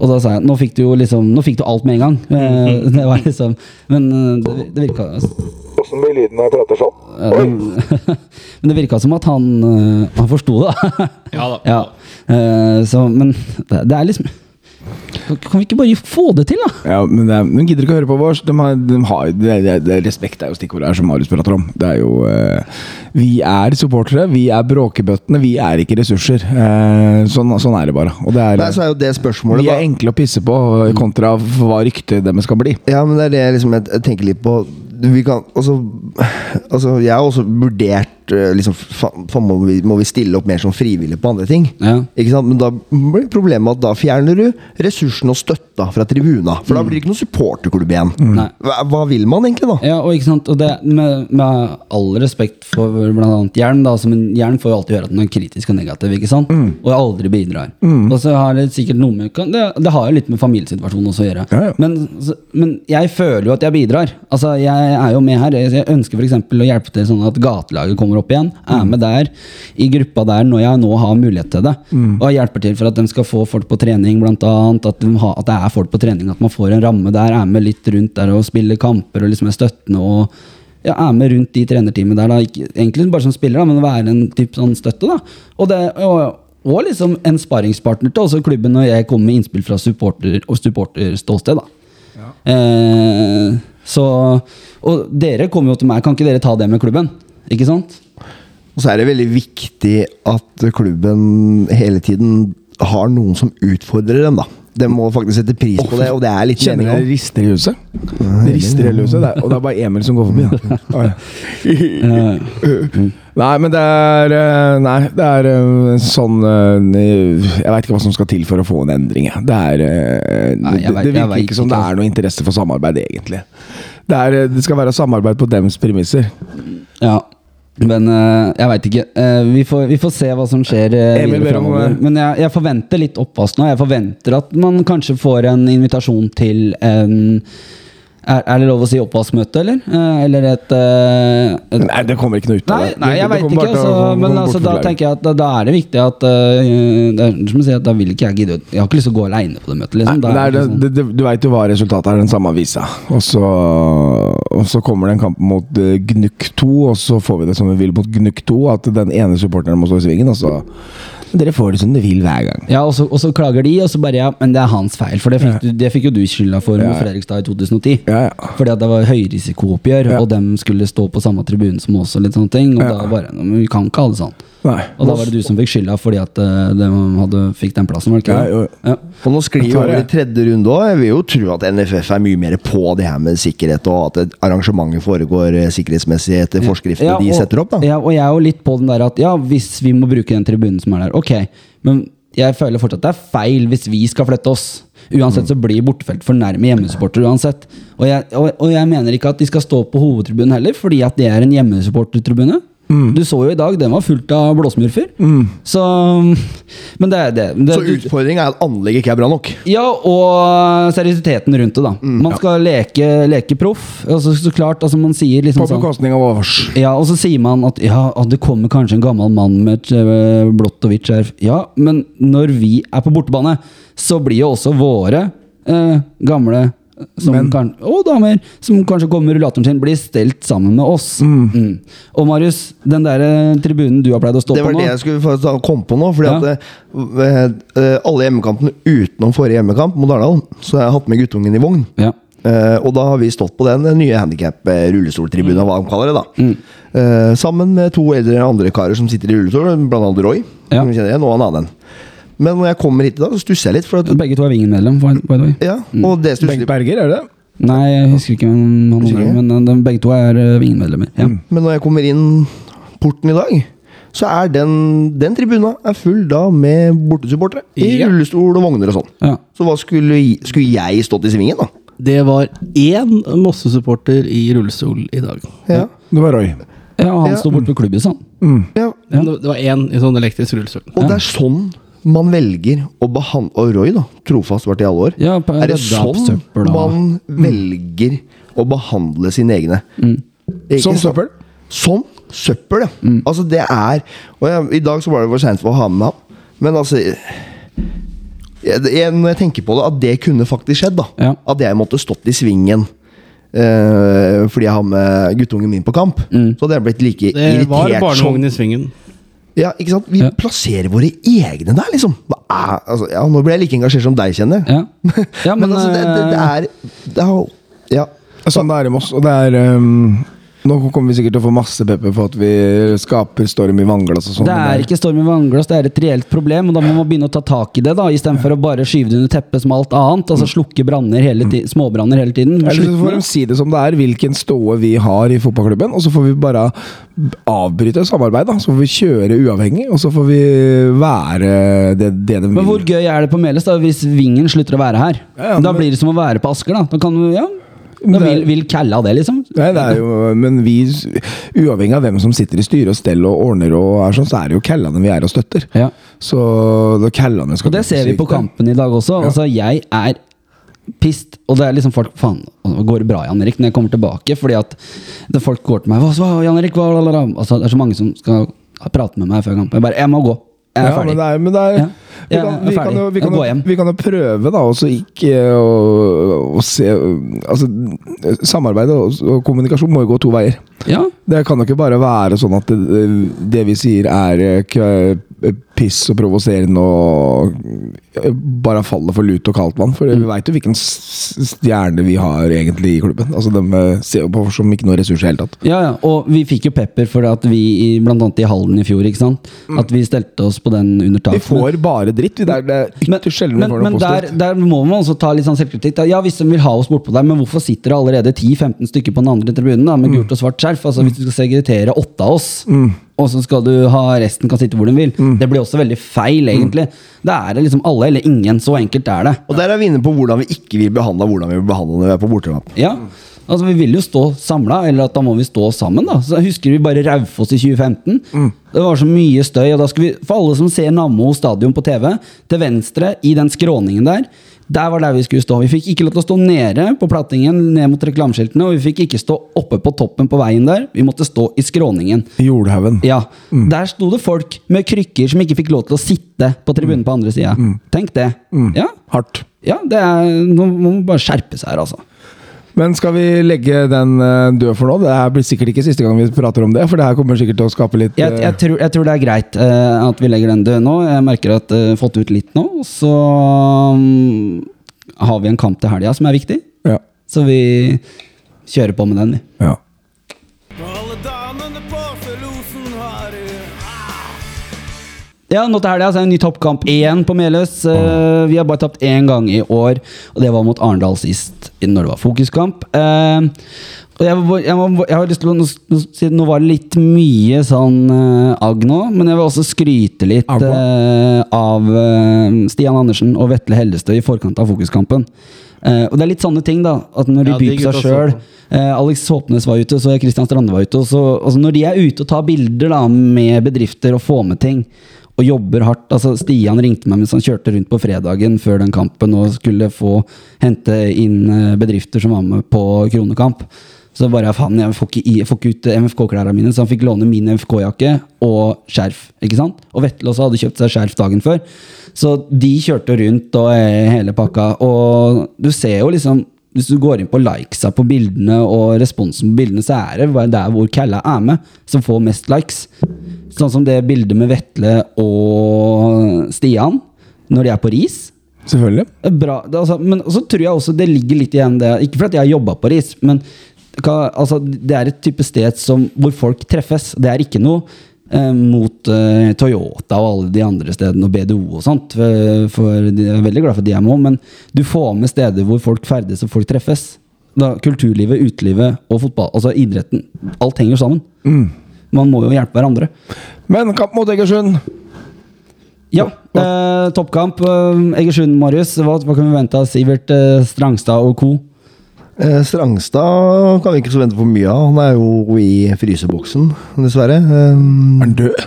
Og da sa jeg nå fikk du jo liksom Nå fikk du alt med en gang. Eh, (laughs) Det var liksom Men eh, det, det virka Åssen blir lyden når jeg prater sånn? ja, (laughs) Men det virka som at han eh, Han forsto det. Ja da. (laughs) ja. Eh, Så Men det, det er liksom Kan vi ikke bare få det til, da? Ja, men det de gidder ikke å høre på vårs. De har, de det, det, respekt er jo stikkordet her, som Marius prater om. Det er jo eh, Vi er supportere, vi er bråkebøttene, vi er ikke ressurser. Eh, sånn, sånn er det bare. Og det er, Nei, så er jo det spørsmålet, vi da. er enkle å pisse på, kontra hva ryktet deres skal bli. Ja, men det er det jeg liksom, jeg, jeg tenker litt på vi kan, altså, altså, Jeg har også vurdert liksom, fa, fa, må, vi, må vi stille opp mer som frivillige på andre ting? Ja. Ikke sant? Men da blir problemet at da fjerner du ressursen og støtta fra tribuna. For da blir det ikke noen supporterklubb igjen. Mm. Hva, hva vil man egentlig, da? Ja, og ikke sant Og det med, med all respekt for annet Jern, da som en Jern får jo alltid høre at den er kritisk og negativ, ikke sant? Og aldri bidrar. Og så har det sikkert noe med Det, det har jo litt med familiesituasjonen også å gjøre. Ja, ja. Men, men jeg føler jo at jeg bidrar. Altså, jeg er jo med her. Jeg ønsker f.eks. å hjelpe til sånn at gatelaget kommer opp igjen. Er med der, i gruppa der, når jeg nå har mulighet til det. Og hjelper til for at de skal få folk på trening, blant annet. At, de har, at det er folk på trening, at man får en ramme der, er med litt rundt der og spiller kamper og liksom er støttende. og ja, er med rundt i trenerteamet der. da Ikke, Egentlig bare som spiller, da men være en type sånn støtte. da Og, det, og, og liksom en sparringspartner til også klubben når jeg kommer med innspill fra supporter og supporterståsted. da Eh, så Og dere kommer jo til meg, kan ikke dere ta det med klubben? Ikke sant? Og så er det veldig viktig at klubben hele tiden har noen som utfordrer dem, da. De må faktisk sette pris på det, og det er litt Kjenner dere rister i huset? Det rister i hele huset, og det er bare Emil som går forbi. Da. (laughs) (laughs) Nei, men det er eh, Nei, det er eh, sånn eh, Jeg veit ikke hva som skal til for å få en endring. jeg. Det er det, det virker ikke som det altså. er noe interesse for samarbeid, egentlig. Det, er, det skal være samarbeid på dems premisser. Ja. Men uh, jeg veit ikke. Uh, vi, får, vi får se hva som skjer uh, om, fremover. eh, Men jeg, jeg forventer litt oppvask nå. Jeg forventer at man kanskje får en invitasjon til en Er, er det lov å si oppvaskmøte, eller? Eh, eller et, eh, et Nei, det kommer ikke noe ut av det. nei, jeg Det veit ikke. Altså, men altså, da tenker jeg at da, da er det viktig at uh, det er, som jeg Da vil ikke jeg gidde Jeg har ikke lyst til å gå aleine på det møtet. Liksom. Nei, Nei, sånn- det, det, du veit jo hva resultatet er, den samme avisa. Og så, og så kommer det en kamp mot uh, Gnukk 2, og så får vi det som vi vil mot Gnukk 2. At den ene supporteren må stå i svingen, og så Dere får det som dere vil hver gang. ja, og så, og så klager de, og så bare ja, men det er hans feil. For det fikk, ja. det fikk jo du skylda for Ja, med. Fredrikstad i 2010. Ja, ja. Fordi at det var høyrisikooppgjør, og dem skulle stå på samme tribune som oss. Og litt sånne ting Og da bare, vi kan ikke ha det sånn. Nei. Og da var det du som fikk skylda fordi at øh, de hadde, fikk den plassen, var det ikke Ja, jo. Ja. Og nå sklir vi over i tredje runde òg. Jeg vil jo tro at NFF er mye mer på det her med sikkerhet, og at arrangementet foregår eh, sikkerhetsmessig etter forskriftene Ja, de setter opp. da Ja, og jeg er jo litt på den der at ja, hvis vi må bruke den tribunen som er der, ok. Men jeg føler fortsatt det er feil hvis vi skal flytte oss. Uansett så blir bortefelt for nærme hjemmesupporter uansett. Og jeg, og, og jeg mener ikke at de skal stå på hovedtribunen heller, fordi at det er en hjemmesupportertribune. Mm. Du så jo i dag, den var fullt av blåsmurfer. Så Men det er det. det Så utfordringen er at anlegget ikke er bra nok. ja, og seriøsiteten rundt det, da. Mm, Man skal leke, leke proff. Altså, så klart, altså man sier liksom På sånn bekostning av oss. ja, og så sier man at ja, det kommer kanskje en gammel mann med et øh, blått og hvitt skjerf. Ja, men når vi er på bortebane, så blir jo også våre eh, gamle som kan, og damer som kanskje kommer med rullatoren sin, blir stelt sammen med oss. Mm. Og Marius, den der øh, tribunen du har pleid å stå på nå Det var det jeg skulle komme på nå. Fordi Ja. at eh, eh, alle hjemmekampene utenom forrige hjemmekamp mot Arendal, så har jeg hatt med guttungen i vogn. ja. Uh, og da har vi stått på den nye handikap-rullestoltribunen, hva de kaller det. da Mm. uh, Sammen med to eldre andre karer som sitter i rullestol, blant annet Roy. Ja. Som kjenner igjen, og en annen. Men når jeg kommer hit i dag, så stusser jeg litt. For at, Begge to er Vingen-medlem, by by the way. ja, og det stusser Bengt Berger, er det det? Nei, jeg husker ikke hvem han Husker er, men de, begge to er øh, Vingen-medlemmer. Ja. Men når jeg kommer inn porten i dag, så er den, den tribuna er full da med bortesupportere. I Ja. rullestol og vogner og sånn. Ja. Så hva skulle, skulle jeg stått i svingen, da? Det var én Mosse-supporter i rullestol i dag. Ja. Det var Roy. ja, han Ja. sto borte ved klubbhuset, han. Mm. ja. Det det var én i sånn elektrisk rullestol. Og det er sånn man velger å behandle Og Roy, da. Trofast vært i alle år. Ja, på- er det sånn man velger å behandle sine egne? Mm. Som søppel? Som søppel, ja. Mm. Altså, det er Og jeg, I dag så var det for seint for å ha med ham, men altså jeg, jeg, Når jeg tenker på det, at det kunne faktisk skjedd, da. Ja. At jeg måtte stått i svingen. eh, fordi jeg har med guttungen min på kamp. Mm. Så hadde jeg blitt like Det var irritert som barnevogn i svingen. Ja, ikke sant? Vi Ja. plasserer våre egne der, liksom. Hva er, altså, ja, nå ble jeg like engasjert som deg, kjenner jeg. Ja. (laughs) Ja, men, men, altså, det, det, det eh, er det er, Ja. Sånn det er i Moss. Og det er um, Nå kommer vi sikkert til å få masse pepper for at vi skaper storm i vannglass og sånt. Det er ikke storm i vannglass, det er et reelt problem. Og da må man begynne å ta tak i det, da istedenfor å bare skyve det under teppet som alt annet. Altså slukke branner hele småbranner hele tiden. Eller så får de si det som det er, hvilken ståe vi har i fotballklubben. Og så får vi bare avbryte samarbeid. da Så får vi kjøre uavhengig, og så får vi være det, det de vil. Men hvor gøy er det på Meles da hvis Vingen slutter å være her? Ja, ja, da blir det som å være på Asker, da. Da kan du, ja Men det vil, vil Kalla det, liksom. Nei, det er jo, men vi, uavhengig av hvem som sitter i styre og stell og ordner, og er sånn, så er det jo Kallane vi er og støtter. Ja. Så da Kallane skal Og det ser vi på kampen i dag også. Ja. Altså, jeg er pissed, og det er liksom folk Faen, går det bra, Jan Erik, når jeg kommer tilbake? Fordi at det folk går til meg hva Jan Erik, hva, altså, Det er så mange som skal prate med meg før kampen. Jeg bare Jeg må gå. Jeg er Ja, ferdig. men det er, men det er Ja. Vi, kan, vi, kan jo, vi, kan jo, vi kan jo prøve, da, og så ikke å, å se Altså, samarbeid og, og kommunikasjon må jo gå to veier. Ja. Det kan jo ikke bare være sånn at det, det vi sier er eh, piss og provoserende og eh, bare faller for lut og kaldt vann. For Mm. vi veit jo hvilken stjerne vi har egentlig i klubben. Altså De eh, ser jo på oss som ikke noe ressurs i det hele tatt. Ja, ja, og vi fikk jo pepper for at vi, blant annet i Halden i fjor, ikke sant? At vi stelte oss på den under Vi taket. får bare dritt. Det er, det er Men, ytterst sjelden vi men, får men noe der, positivt. der må man også ta litt sånn selvkritikk. da. Ja, Hvis de vil ha oss bortpå der, men hvorfor sitter det allerede 10-15 stykker på den andre tribunen da, med Mm. gult og svart skjerf? Altså Hvis du skal segretere åtte av oss, og så skal du ha resten kan sitte hvor de vil. Mm. Det blir også veldig feil, egentlig. Da er det liksom alle eller ingen. Så enkelt er det. Og der er vi inne på hvordan vi ikke vil behandle hvordan vi vil behandle når vi er på bortekamp. Ja, altså Vi vil jo stå samla, eller at da må vi stå sammen. da Så Husker vi bare Raufoss i 2015? Det var så mye støy. og da skulle vi For alle som ser Nammo stadion på TV, til venstre i den skråningen der, Der var der vi skulle stå. Vi fikk ikke lov til å stå nede på plattingen ned mot reklameskiltene, og vi fikk ikke stå oppe på toppen på veien der. Vi måtte stå i skråningen. I Jordhaugen. Ja, Der sto det folk med krykker som ikke fikk lov til å sitte på tribunen på andre sida. Tenk det. Ja, Hardt. ja det er, nå må man bare skjerpe seg her, altså. Men skal vi legge den eh, død for nå? Det blir sikkert ikke siste gang vi prater om det, for det her kommer sikkert til å skape litt Jeg, eh, jeg, tror, jeg tror det er greit uh, at vi legger den død nå. Jeg merker at jeg har fått ut litt nå. Så um, har vi en kamp til helga som er viktig. ja. Så vi kjører på med den, vi. ja. Ja, nå til helga er det en ny toppkamp igjen på Meløs. Uh, vi har bare tapt én gang i år, og det var mot Arendal sist, når det var fokuskamp. Eh, og jeg, var- jeg, jeg har lyst til å siden Nå var det litt mye sånn eh, agg nå, men jeg vil også skryte litt eh, av eh, Stian Andersen og Vetle Hellestø i forkant av fokuskampen. Eh, og det er litt sånne ting, da. At når de Ja, byr på seg sjøl eh, Alex Håpnes var ute, så Kristian Strande var ute. Og så, altså når de er ute og tar bilder da med bedrifter og får med ting, og jobber hardt altså Stian ringte meg mens han kjørte rundt på fredagen før den kampen og skulle få hente inn eh, bedrifter som var med på Kronekamp. Så bare faen, jeg får ikke, jeg får ikke ut MFK-klærne mine, så han fikk låne min MFK-jakke og skjerf. ikke sant? Og Vetle også hadde kjøpt seg skjerf dagen før. Så de kjørte rundt og eh, hele pakka. Og du ser jo liksom Hvis du går inn på likesa på bildene og responsen på bildene, så er det der hvor Kalla er med, som får mest likes. Sånn som det bildet med Vetle og Stian når de er på Ris. Selvfølgelig. Bra. Altså, men så tror jeg også det ligger litt igjen det Ikke fordi jeg har jobba på RIS, men hva, altså, det er et type sted som, hvor folk treffes. Det er ikke noe mot eh, Toyota og alle de andre stedene og BDO og sånt. For, for de jeg er veldig glad for DMO, men du får med steder hvor folk ferdes og folk treffes. Da, kulturlivet, utelivet og fotball, altså idretten. Alt henger sammen. Man må jo hjelpe hverandre. Men kamp mot Egersund. Ja, eh, toppkamp. Eh, Egersund, Marius. Hva, hva kan vi vente av Sivert eh, Strangstad og co.? Eh, Strangstad kan vi ikke så vente for mye av. Han er jo i fryseboksen, dessverre. Um, Er han død?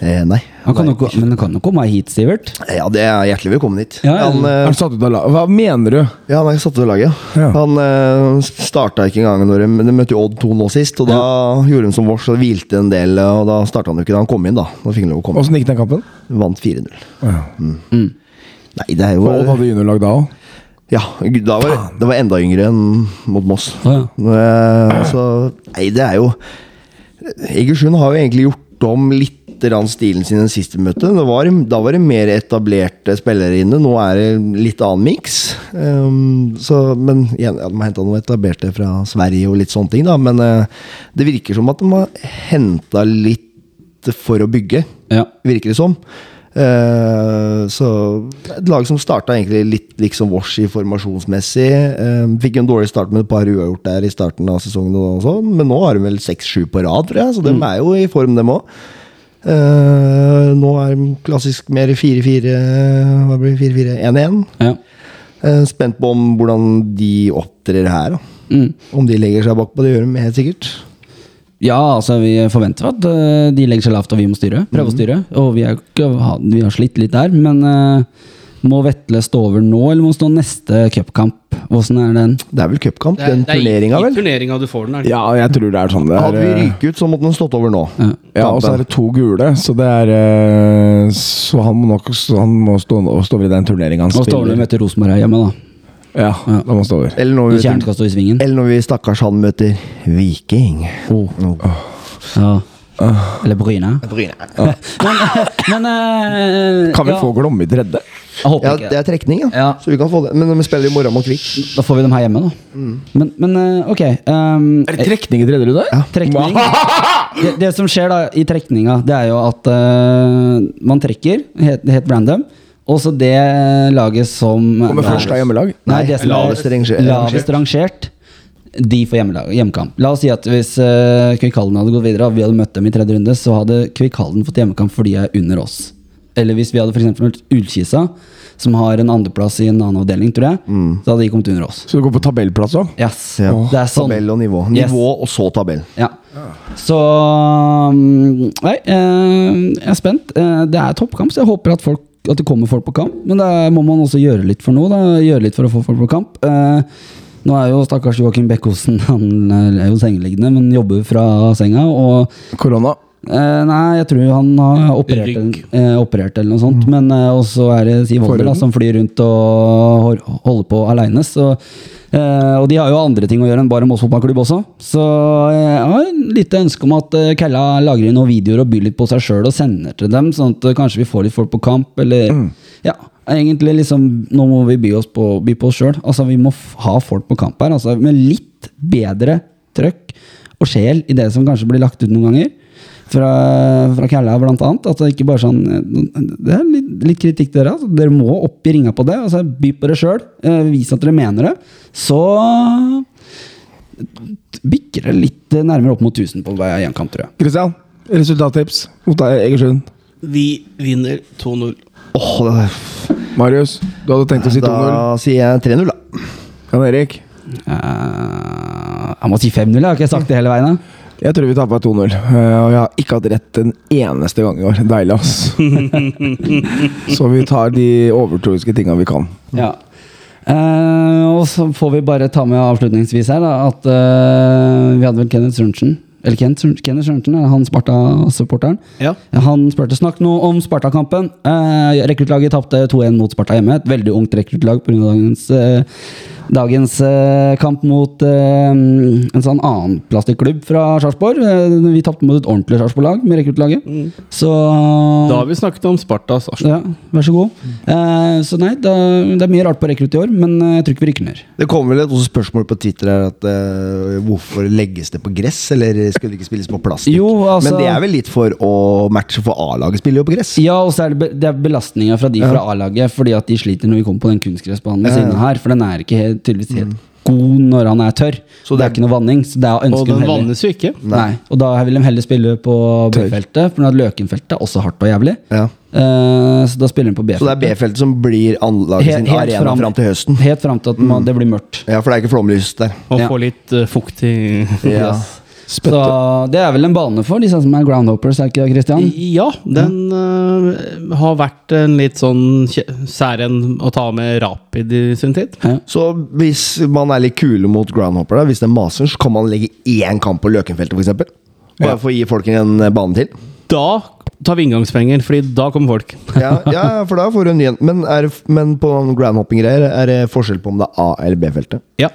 eh, nei. Han kan Nei. jo, men han kan jo komme hit, Sivert. Ja, det er hjertelig velkommen hit. Ja, ja. Han, eh, han satt ut av laget? Hva mener du? ja, han er satt ut av laget. Ja. Han eh, starta ikke engang når de, de møtte jo Odd 2 nå sist, og da gjorde de som vårs og hvilte en del, og da starta han jo ikke da han kom inn, da. Da fikk han lov å komme. Åssen gikk den kampen? Vant 4-0. Ja. Nei, det er jo Odd hadde juniorlag da òg? Ja, da var det, var enda yngre enn mot Moss. Ah, ja. Så Nei, det er jo Egersund har jo egentlig gjort om litt stilen sin enn siste møte. Det var, da var det mer etablerte spillere inne. Nå er det litt annen miks. Um, men igjen, ja, de har henta noe etablerte fra Sverige og litt sånne ting, da. Men uh, det virker som at de har henta litt for å bygge, Ja. virker det som. Eh, så et lag som starta egentlig litt liksom vårs i formasjonsmessig. Uh, fikk en dårlig start med et par uavgjort der i starten av sesongen, og sånn, men nå har de vel seks-sju på rad, tror jeg, så de er jo i form, dem òg. nå er de klassisk mer 4-4 Hva blir 4-4-1-1. Ja. Eh, spent på om hvordan de opptrer her. Da. Mm. Om de legger seg bakpå, det gjør de helt sikkert. Ja, altså vi forventer at eh, de legger seg lavt og vi må styre. Prøve å styre. Og vi, er, ikke- vi har slitt litt der, men eh, må Vetle stå over nå, eller må stå neste cupkamp? Åssen er den? Det er vel cupkamp, Den er, den det er i, turneringa, vel? turneringa du får den. Er det? Ja, jeg tror det er sånn det er. Hadde vi eh, ryket ut, så måtte den stått over nå. Ja. Ja, og så er det to gule, så det er Så han må nok så han må stå, stå over i den turneringa han spiller. Og stå over møter Rosenborg hjemme, da. Ja, Ja. da må stå over. Eller når vi, når skal stå i svingen. eller når vi stakkars han møter Viking. Oh. Ja. Eller Bryne. Bryne. (laughs) Men, men uh, Kan vi ja, få Glomme i tredje? Jeg håper Ja, ikke det er trekning, ja. Ja. Så vi kan få det. Men vi spiller i morgen mot Kvik. Da får vi dem her hjemme, da. Men, men eh, ok. Um, Er det trekning i tredje runde? Ja. trekning (laughs) det, det som skjer da i trekninga, det er jo at uh, man trekker, helt, helt random. Og så det laget som Kommer først av hjemmelag? Nei, det som lavest er ranger- lavest rangert. De får hjemmekamp. La oss si at hvis uh, Kvikkhallen hadde gått videre, og vi hadde møtt dem i tredje runde, så hadde Kvikkhallen fått hjemmekamp fordi de er under oss. Eller hvis vi hadde for eksempel møtt Ullkisa, som har en andreplass i en annen avdeling, tror jeg, så hadde de kommet under oss. Så du går på tabellplass òg? Yes, Ja. det er sånn. Tabell og nivå. Yes. Nivå og så tabell. Ja. Så um, Nei, eh, jeg er spent. Eh, det er toppkamp, så jeg håper at folk at det kommer folk på kamp, men det må man også gjøre litt for noe. Da. Gjøre litt for å få folk på kamp. Eh, nå er jo stakkars Joakim Bekkosen (laughs) Han er jo sengeliggende, men jobber fra senga. Og Korona. Eh, Nei, jeg tror han har operert, eller, eh, operert eller noe sånt. Men eh, også er det Siv Holder da, som flyr rundt og holder på aleine. Eh, og de har jo andre ting å gjøre enn bare Moss fotballklubb også. Så eh, jeg har et lite ønske om at Kella lager noen videoer og byr litt på seg sjøl og sender til dem, sånn at kanskje vi får litt folk på kamp, eller Ja. Egentlig liksom Nå må vi by oss på, by på oss sjøl. Altså, vi må ha folk på kamp her. Altså, med litt bedre trøkk og sjel i det som kanskje blir lagt ut noen ganger. Fra, fra Kalla, blant annet. At det ikke bare sånn Det er litt, litt kritikk til dere. Altså. Dere må opp i ringa på det. Altså, by på det sjøl. Eh, vis at dere mener det. Så bikker det litt nærmere opp mot 1000 på hver én kamp, tror jeg. Kristian, resultattips mot Egersund. Vi vinner 2-0. Åh, det er- Marius, du hadde tenkt å si 2-0. da sier jeg 3-0, da. Jan Erik, Uh, jeg må si 5-0, jeg har ikke sagt det hele veien. da. Jeg tror vi taper 2-0. Eh, Og jeg har ikke hatt rett en eneste gang i år. Deilig, ass. (laughs) Så vi tar de overtroiske tinga vi kan. Ja. Eh, og så får vi bare ta med avslutningsvis her da, at eh, vi hadde vel Kenneth Sørensen. Eller Kenneth Sørensen, er han Sparta-supporteren. Ja. Han spurte snakk nå om Sparta-kampen. Eh, rekruttlaget tapte 2-1 mot Sparta hjemme. Et veldig ungt rekruttlag pga. dagens, eh, dagens eh, kamp mot eh, en sånn annen plastikklubb fra Sarpsborg. Eh, vi tapte mot et ordentlig Sarpsborg-lag med rekruttlaget. Så Da har vi snakket om Sparta Sarpsborg. ja, vær så god. Eh, så nei, da, det er mye rart på rekrutt i år, men eh, jeg tror ikke vi rykker ned. Det kommer vel et spørsmål på Twitter her at eh, hvorfor legges det på gress, eller skulle det ikke spilles på plastikk? Jo, altså- Men det er vel litt for å matche, for A-laget spiller jo på gress. Ja, og så er det, be- det belastninga fra de fra A-laget, fordi at de sliter når vi kommer på den kunstgressbanen ved Ja, ja. siden av her. For den er ikke helt, tydeligvis helt god når han er tørr. Så det, det er ikke noe vanning. Så det er Og den vannes jo ikke. Nei. Og da vil de heller spille på B-feltet, for Løkenfeltet er også hardt og jævlig. Ja. Uh, så da spiller de på B-feltet. Så det er B-feltet. Som blir anlaget sin arena fram til høsten. Helt fram til at man, det blir mørkt. Ja, for det er ikke flomlys der. Og Ja. få litt uh, fukt i Ja. (laughs) Så det er vel en bane for disse som er groundhoppers, er ikke det, Christian? Ja, den eh, har vært en litt sånn særen å ta med Rapid i sin tid. Ja. Så hvis man er litt kule mot groundhopper, da, hvis det maser, så kan man legge én kamp på Løkenfeltet, f.eks. Bare Ja. for å gi folk en eh, bane til. Da tar vi inngangspenger, Fordi da kommer folk. (laughs) Ja, ja, for da får du en ny en. Men, er, men på groundhopping-greier, er det forskjell på om det er A- eller B-feltet? Ja.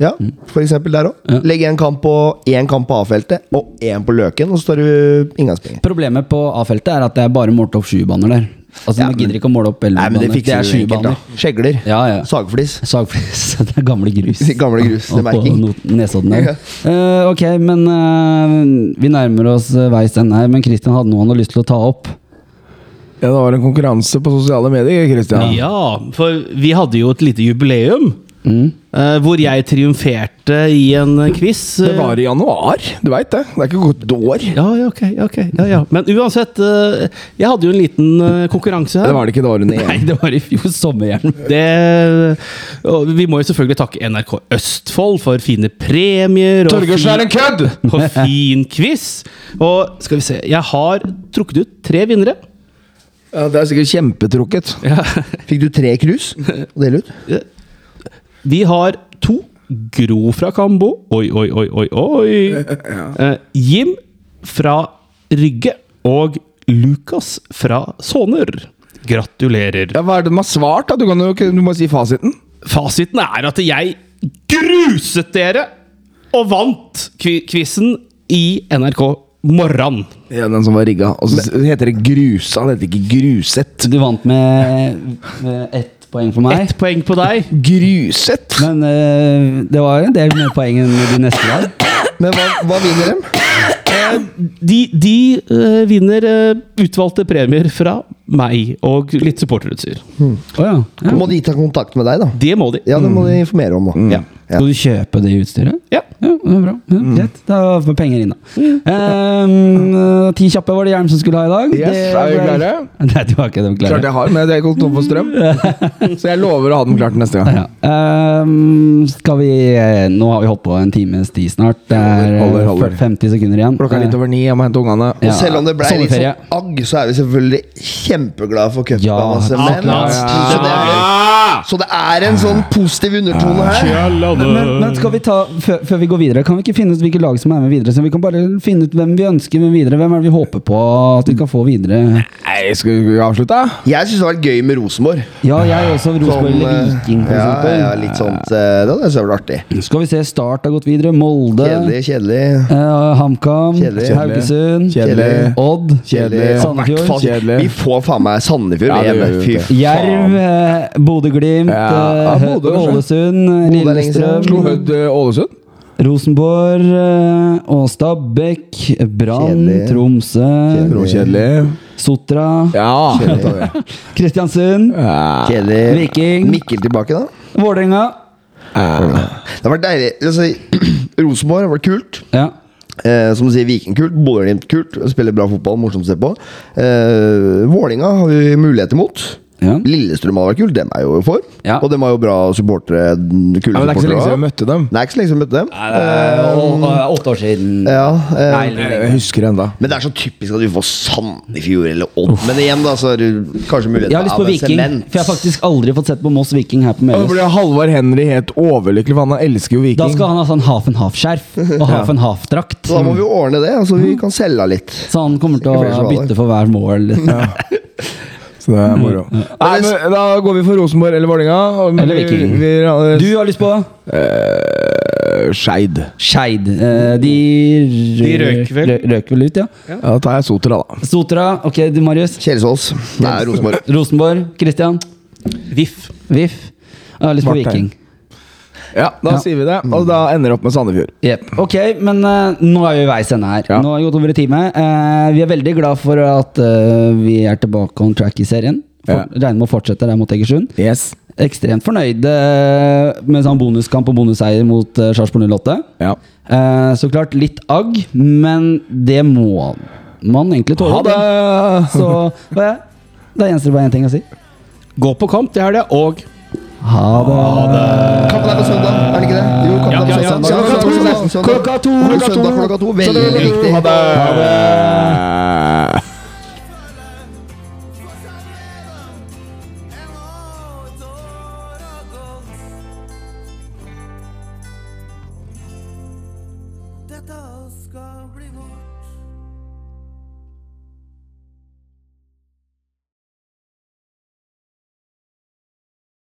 Ja, for eksempel der òg. Ja. Legg en kamp på én kamp på A-feltet og én på Løken, og så tar du inngangspenger. Problemet på A-feltet er at det er bare målt opp sju baner der. Altså, Ja, men, gidder ikke å måle opp men det. Det er du sju da. Skjegler. Ja, ja. Sagflis. Sagflis. (laughs) Det er gamle grus. (laughs) Gamle grus, det er Og på merking. Nesodden der. Uh, ok, men uh, vi nærmer oss uh, veis ende her. Men Christian hadde noe han hadde lyst til å ta opp. Ja, det var en konkurranse på sosiale medier, Kristian. ja, for vi hadde jo et lite jubileum. Mm. Uh, hvor jeg triumferte i en quiz. Det var i januar, du veit det. Det er ikke gått et år. Ja, ja, ok. okay ja, ja. Men uansett, uh, jeg hadde jo en liten uh, konkurranse her. Det var det ikke det året Nei, det var i fjor sommer. Det, og vi må jo selvfølgelig takke NRK Østfold for fine premier Torgersen Torgers er en kødd! og fin quiz. Og skal vi se Jeg har trukket ut tre vinnere. Ja, det er sikkert kjempetrukket. Fikk du tre krus å dele ut? Vi har to. Gro fra Kambo. Oi, oi, oi, oi, oi. (laughs) Eh, Jim fra Rygge. Og Lukas fra Såner. Gratulerer. Ja, Hva er det de har svart? da? Du, kan jo, ikke- du må si fasiten. Fasiten er at jeg gruset dere og vant kvi- quizen i NRK Morran. Ja, Den som var rigga. Og så heter det Grusa, det heter ikke Gruset. Du vant med, med ett poeng for meg. Ett poeng på deg. Gruset! Men eh, det var en del mer poeng enn de neste der. Men hva, hva vinner dem? De, de eh, vinner eh, utvalgte premier fra meg og litt supporterutstyr. Å ja. ja. Må de ta kontakt med deg, da? Det må de. Ja, det må de informere om. Da. Ja. Skal du kjøpe det utstyret? Ja. Ja, det er bra. Ja, Greit. Da får vi penger inn, da. Ehm, ti kjappe var det Hjelm som skulle ha i dag. Yes, er vi klare? (laughs) Nei, du har ikke dem klare. Klart jeg har, men jeg er gått tom for strøm. (laughs) Så jeg lover å ha dem klart neste gang. Ja. Ehm, skal vi Nå har vi holdt på en times tid snart. Det er Holder, holder. 50 sekunder igjen. Klokka er litt over ni, jeg må hente ungene. Og selv om det ble litt sånn agg, så er vi selvfølgelig kjempeglade for cupen. Ja, altså, men, ja, så, det er, så det er en sånn positiv undertone her. Men, men skal vi ta, før, før vi går videre, kan vi ikke finne ut hvilke lag som er med videre? Så vi kan bare finne ut hvem vi ønsker med videre. Hvem er det vi håper på at vi kan få videre? Nei, skal vi avslutte? Jeg syns det har vært gøy med Rosenborg. Ja, jeg også. Rosenborg eller eh, Viking, for ja, eksempel. ja, litt sånt eh, Det hadde vært artig. Skal vi se, Start har gått videre. Molde. Kjedelig, kjedelig. Uh, HamKam. Kjedelig. Haugesund. Kjedelig. Odd. Kjedelig. Sandefjord. Kjedelig. Vi får faen meg Sandefjord Ja, Fy. Jerv, eh, Bodø-Glimt, Ja, ja, eh. Ålesund. Slo Lillestrøm, Hødd eh, Ålesund? Rosenborg, og Stabæk, Brann, Kjedelig. Tromsø, Råkjedelig. Sotra, Ja. (laughs) Kristiansund, Ja. Kjedelig. Viking. Mikkel tilbake, da. Vålerenga. Det har vært deilig. Altså, (clears throat) Rosenborg har vært kult. Ja. Eh, som du sier, Viking kult. Bodø-Glimt kult. Spiller bra fotball, morsomt å se på. Eh, Vålinga har vi muligheter mot. Ja. Lillestrøm hadde vært kult, dem er jo for. Ja. Og dem har jo bra supportere. Kule Ja, men det er ikke så lenge siden vi møtte dem. Det er ikke så lenge siden vi møtte dem. Og, åtte år siden. Ja, eh, Nei, Jeg husker det enda. Men det er så typisk at vi får Sandefjord eller Odd. Men igjen, da, så er det kanskje mulighet Jeg har lyst på Viking, sement. for jeg har faktisk aldri fått sett på Moss Viking her på Meløs. Halvard Henry helt overlykkelig, for han elsker jo Viking. Da skal han ha sånn half and half-skjerf og half (laughs) and half-drakt. Da må vi jo ordne det. så vi kan selge litt. Så han kommer til å bytte for hver mål. (laughs) Så det er moro. Nei, men Da går vi for Rosenborg eller Vålerenga. Eller Viking. vi- Du har lyst på Uh, Skeid. Skeid. Uh, De, De røk vel. rø- røk vel ut, ja. Ja, da tar jeg Sotra, da. Sotra. Ok, du, Marius. Kjelsås. Nei, Rosenborg. Rosenborg. Christian. VIF. VIF. Jeg har lyst på. Viking. Ja, da Ja. sier vi det. Og da ender det opp med Sandefjord. Yep. Ok, men uh, nå er vi i veis ende her. Ja. Nå har vi gått over en time. Uh, vi er veldig glad for at uh, vi er tilbake on track i serien. For, Ja. Regner med å fortsette der mot Egersund. Yes. Ekstremt fornøyd med sånn bonuskamp og bonusseier mot uh, Sarpsborg 08. Ja. Eh, så klart litt agg, men det må man egentlig tåle. Ha det! Så er- da gjenstår det bare én ting å si. Gå på kamp, til helga, det, og Ha det. Kampen er på søndag, er det ikke det? Jo, kampen Ja, er på ja, ja. søndag. Klokka to! Klokka to! Klokka to. Veldig viktig. Ha det!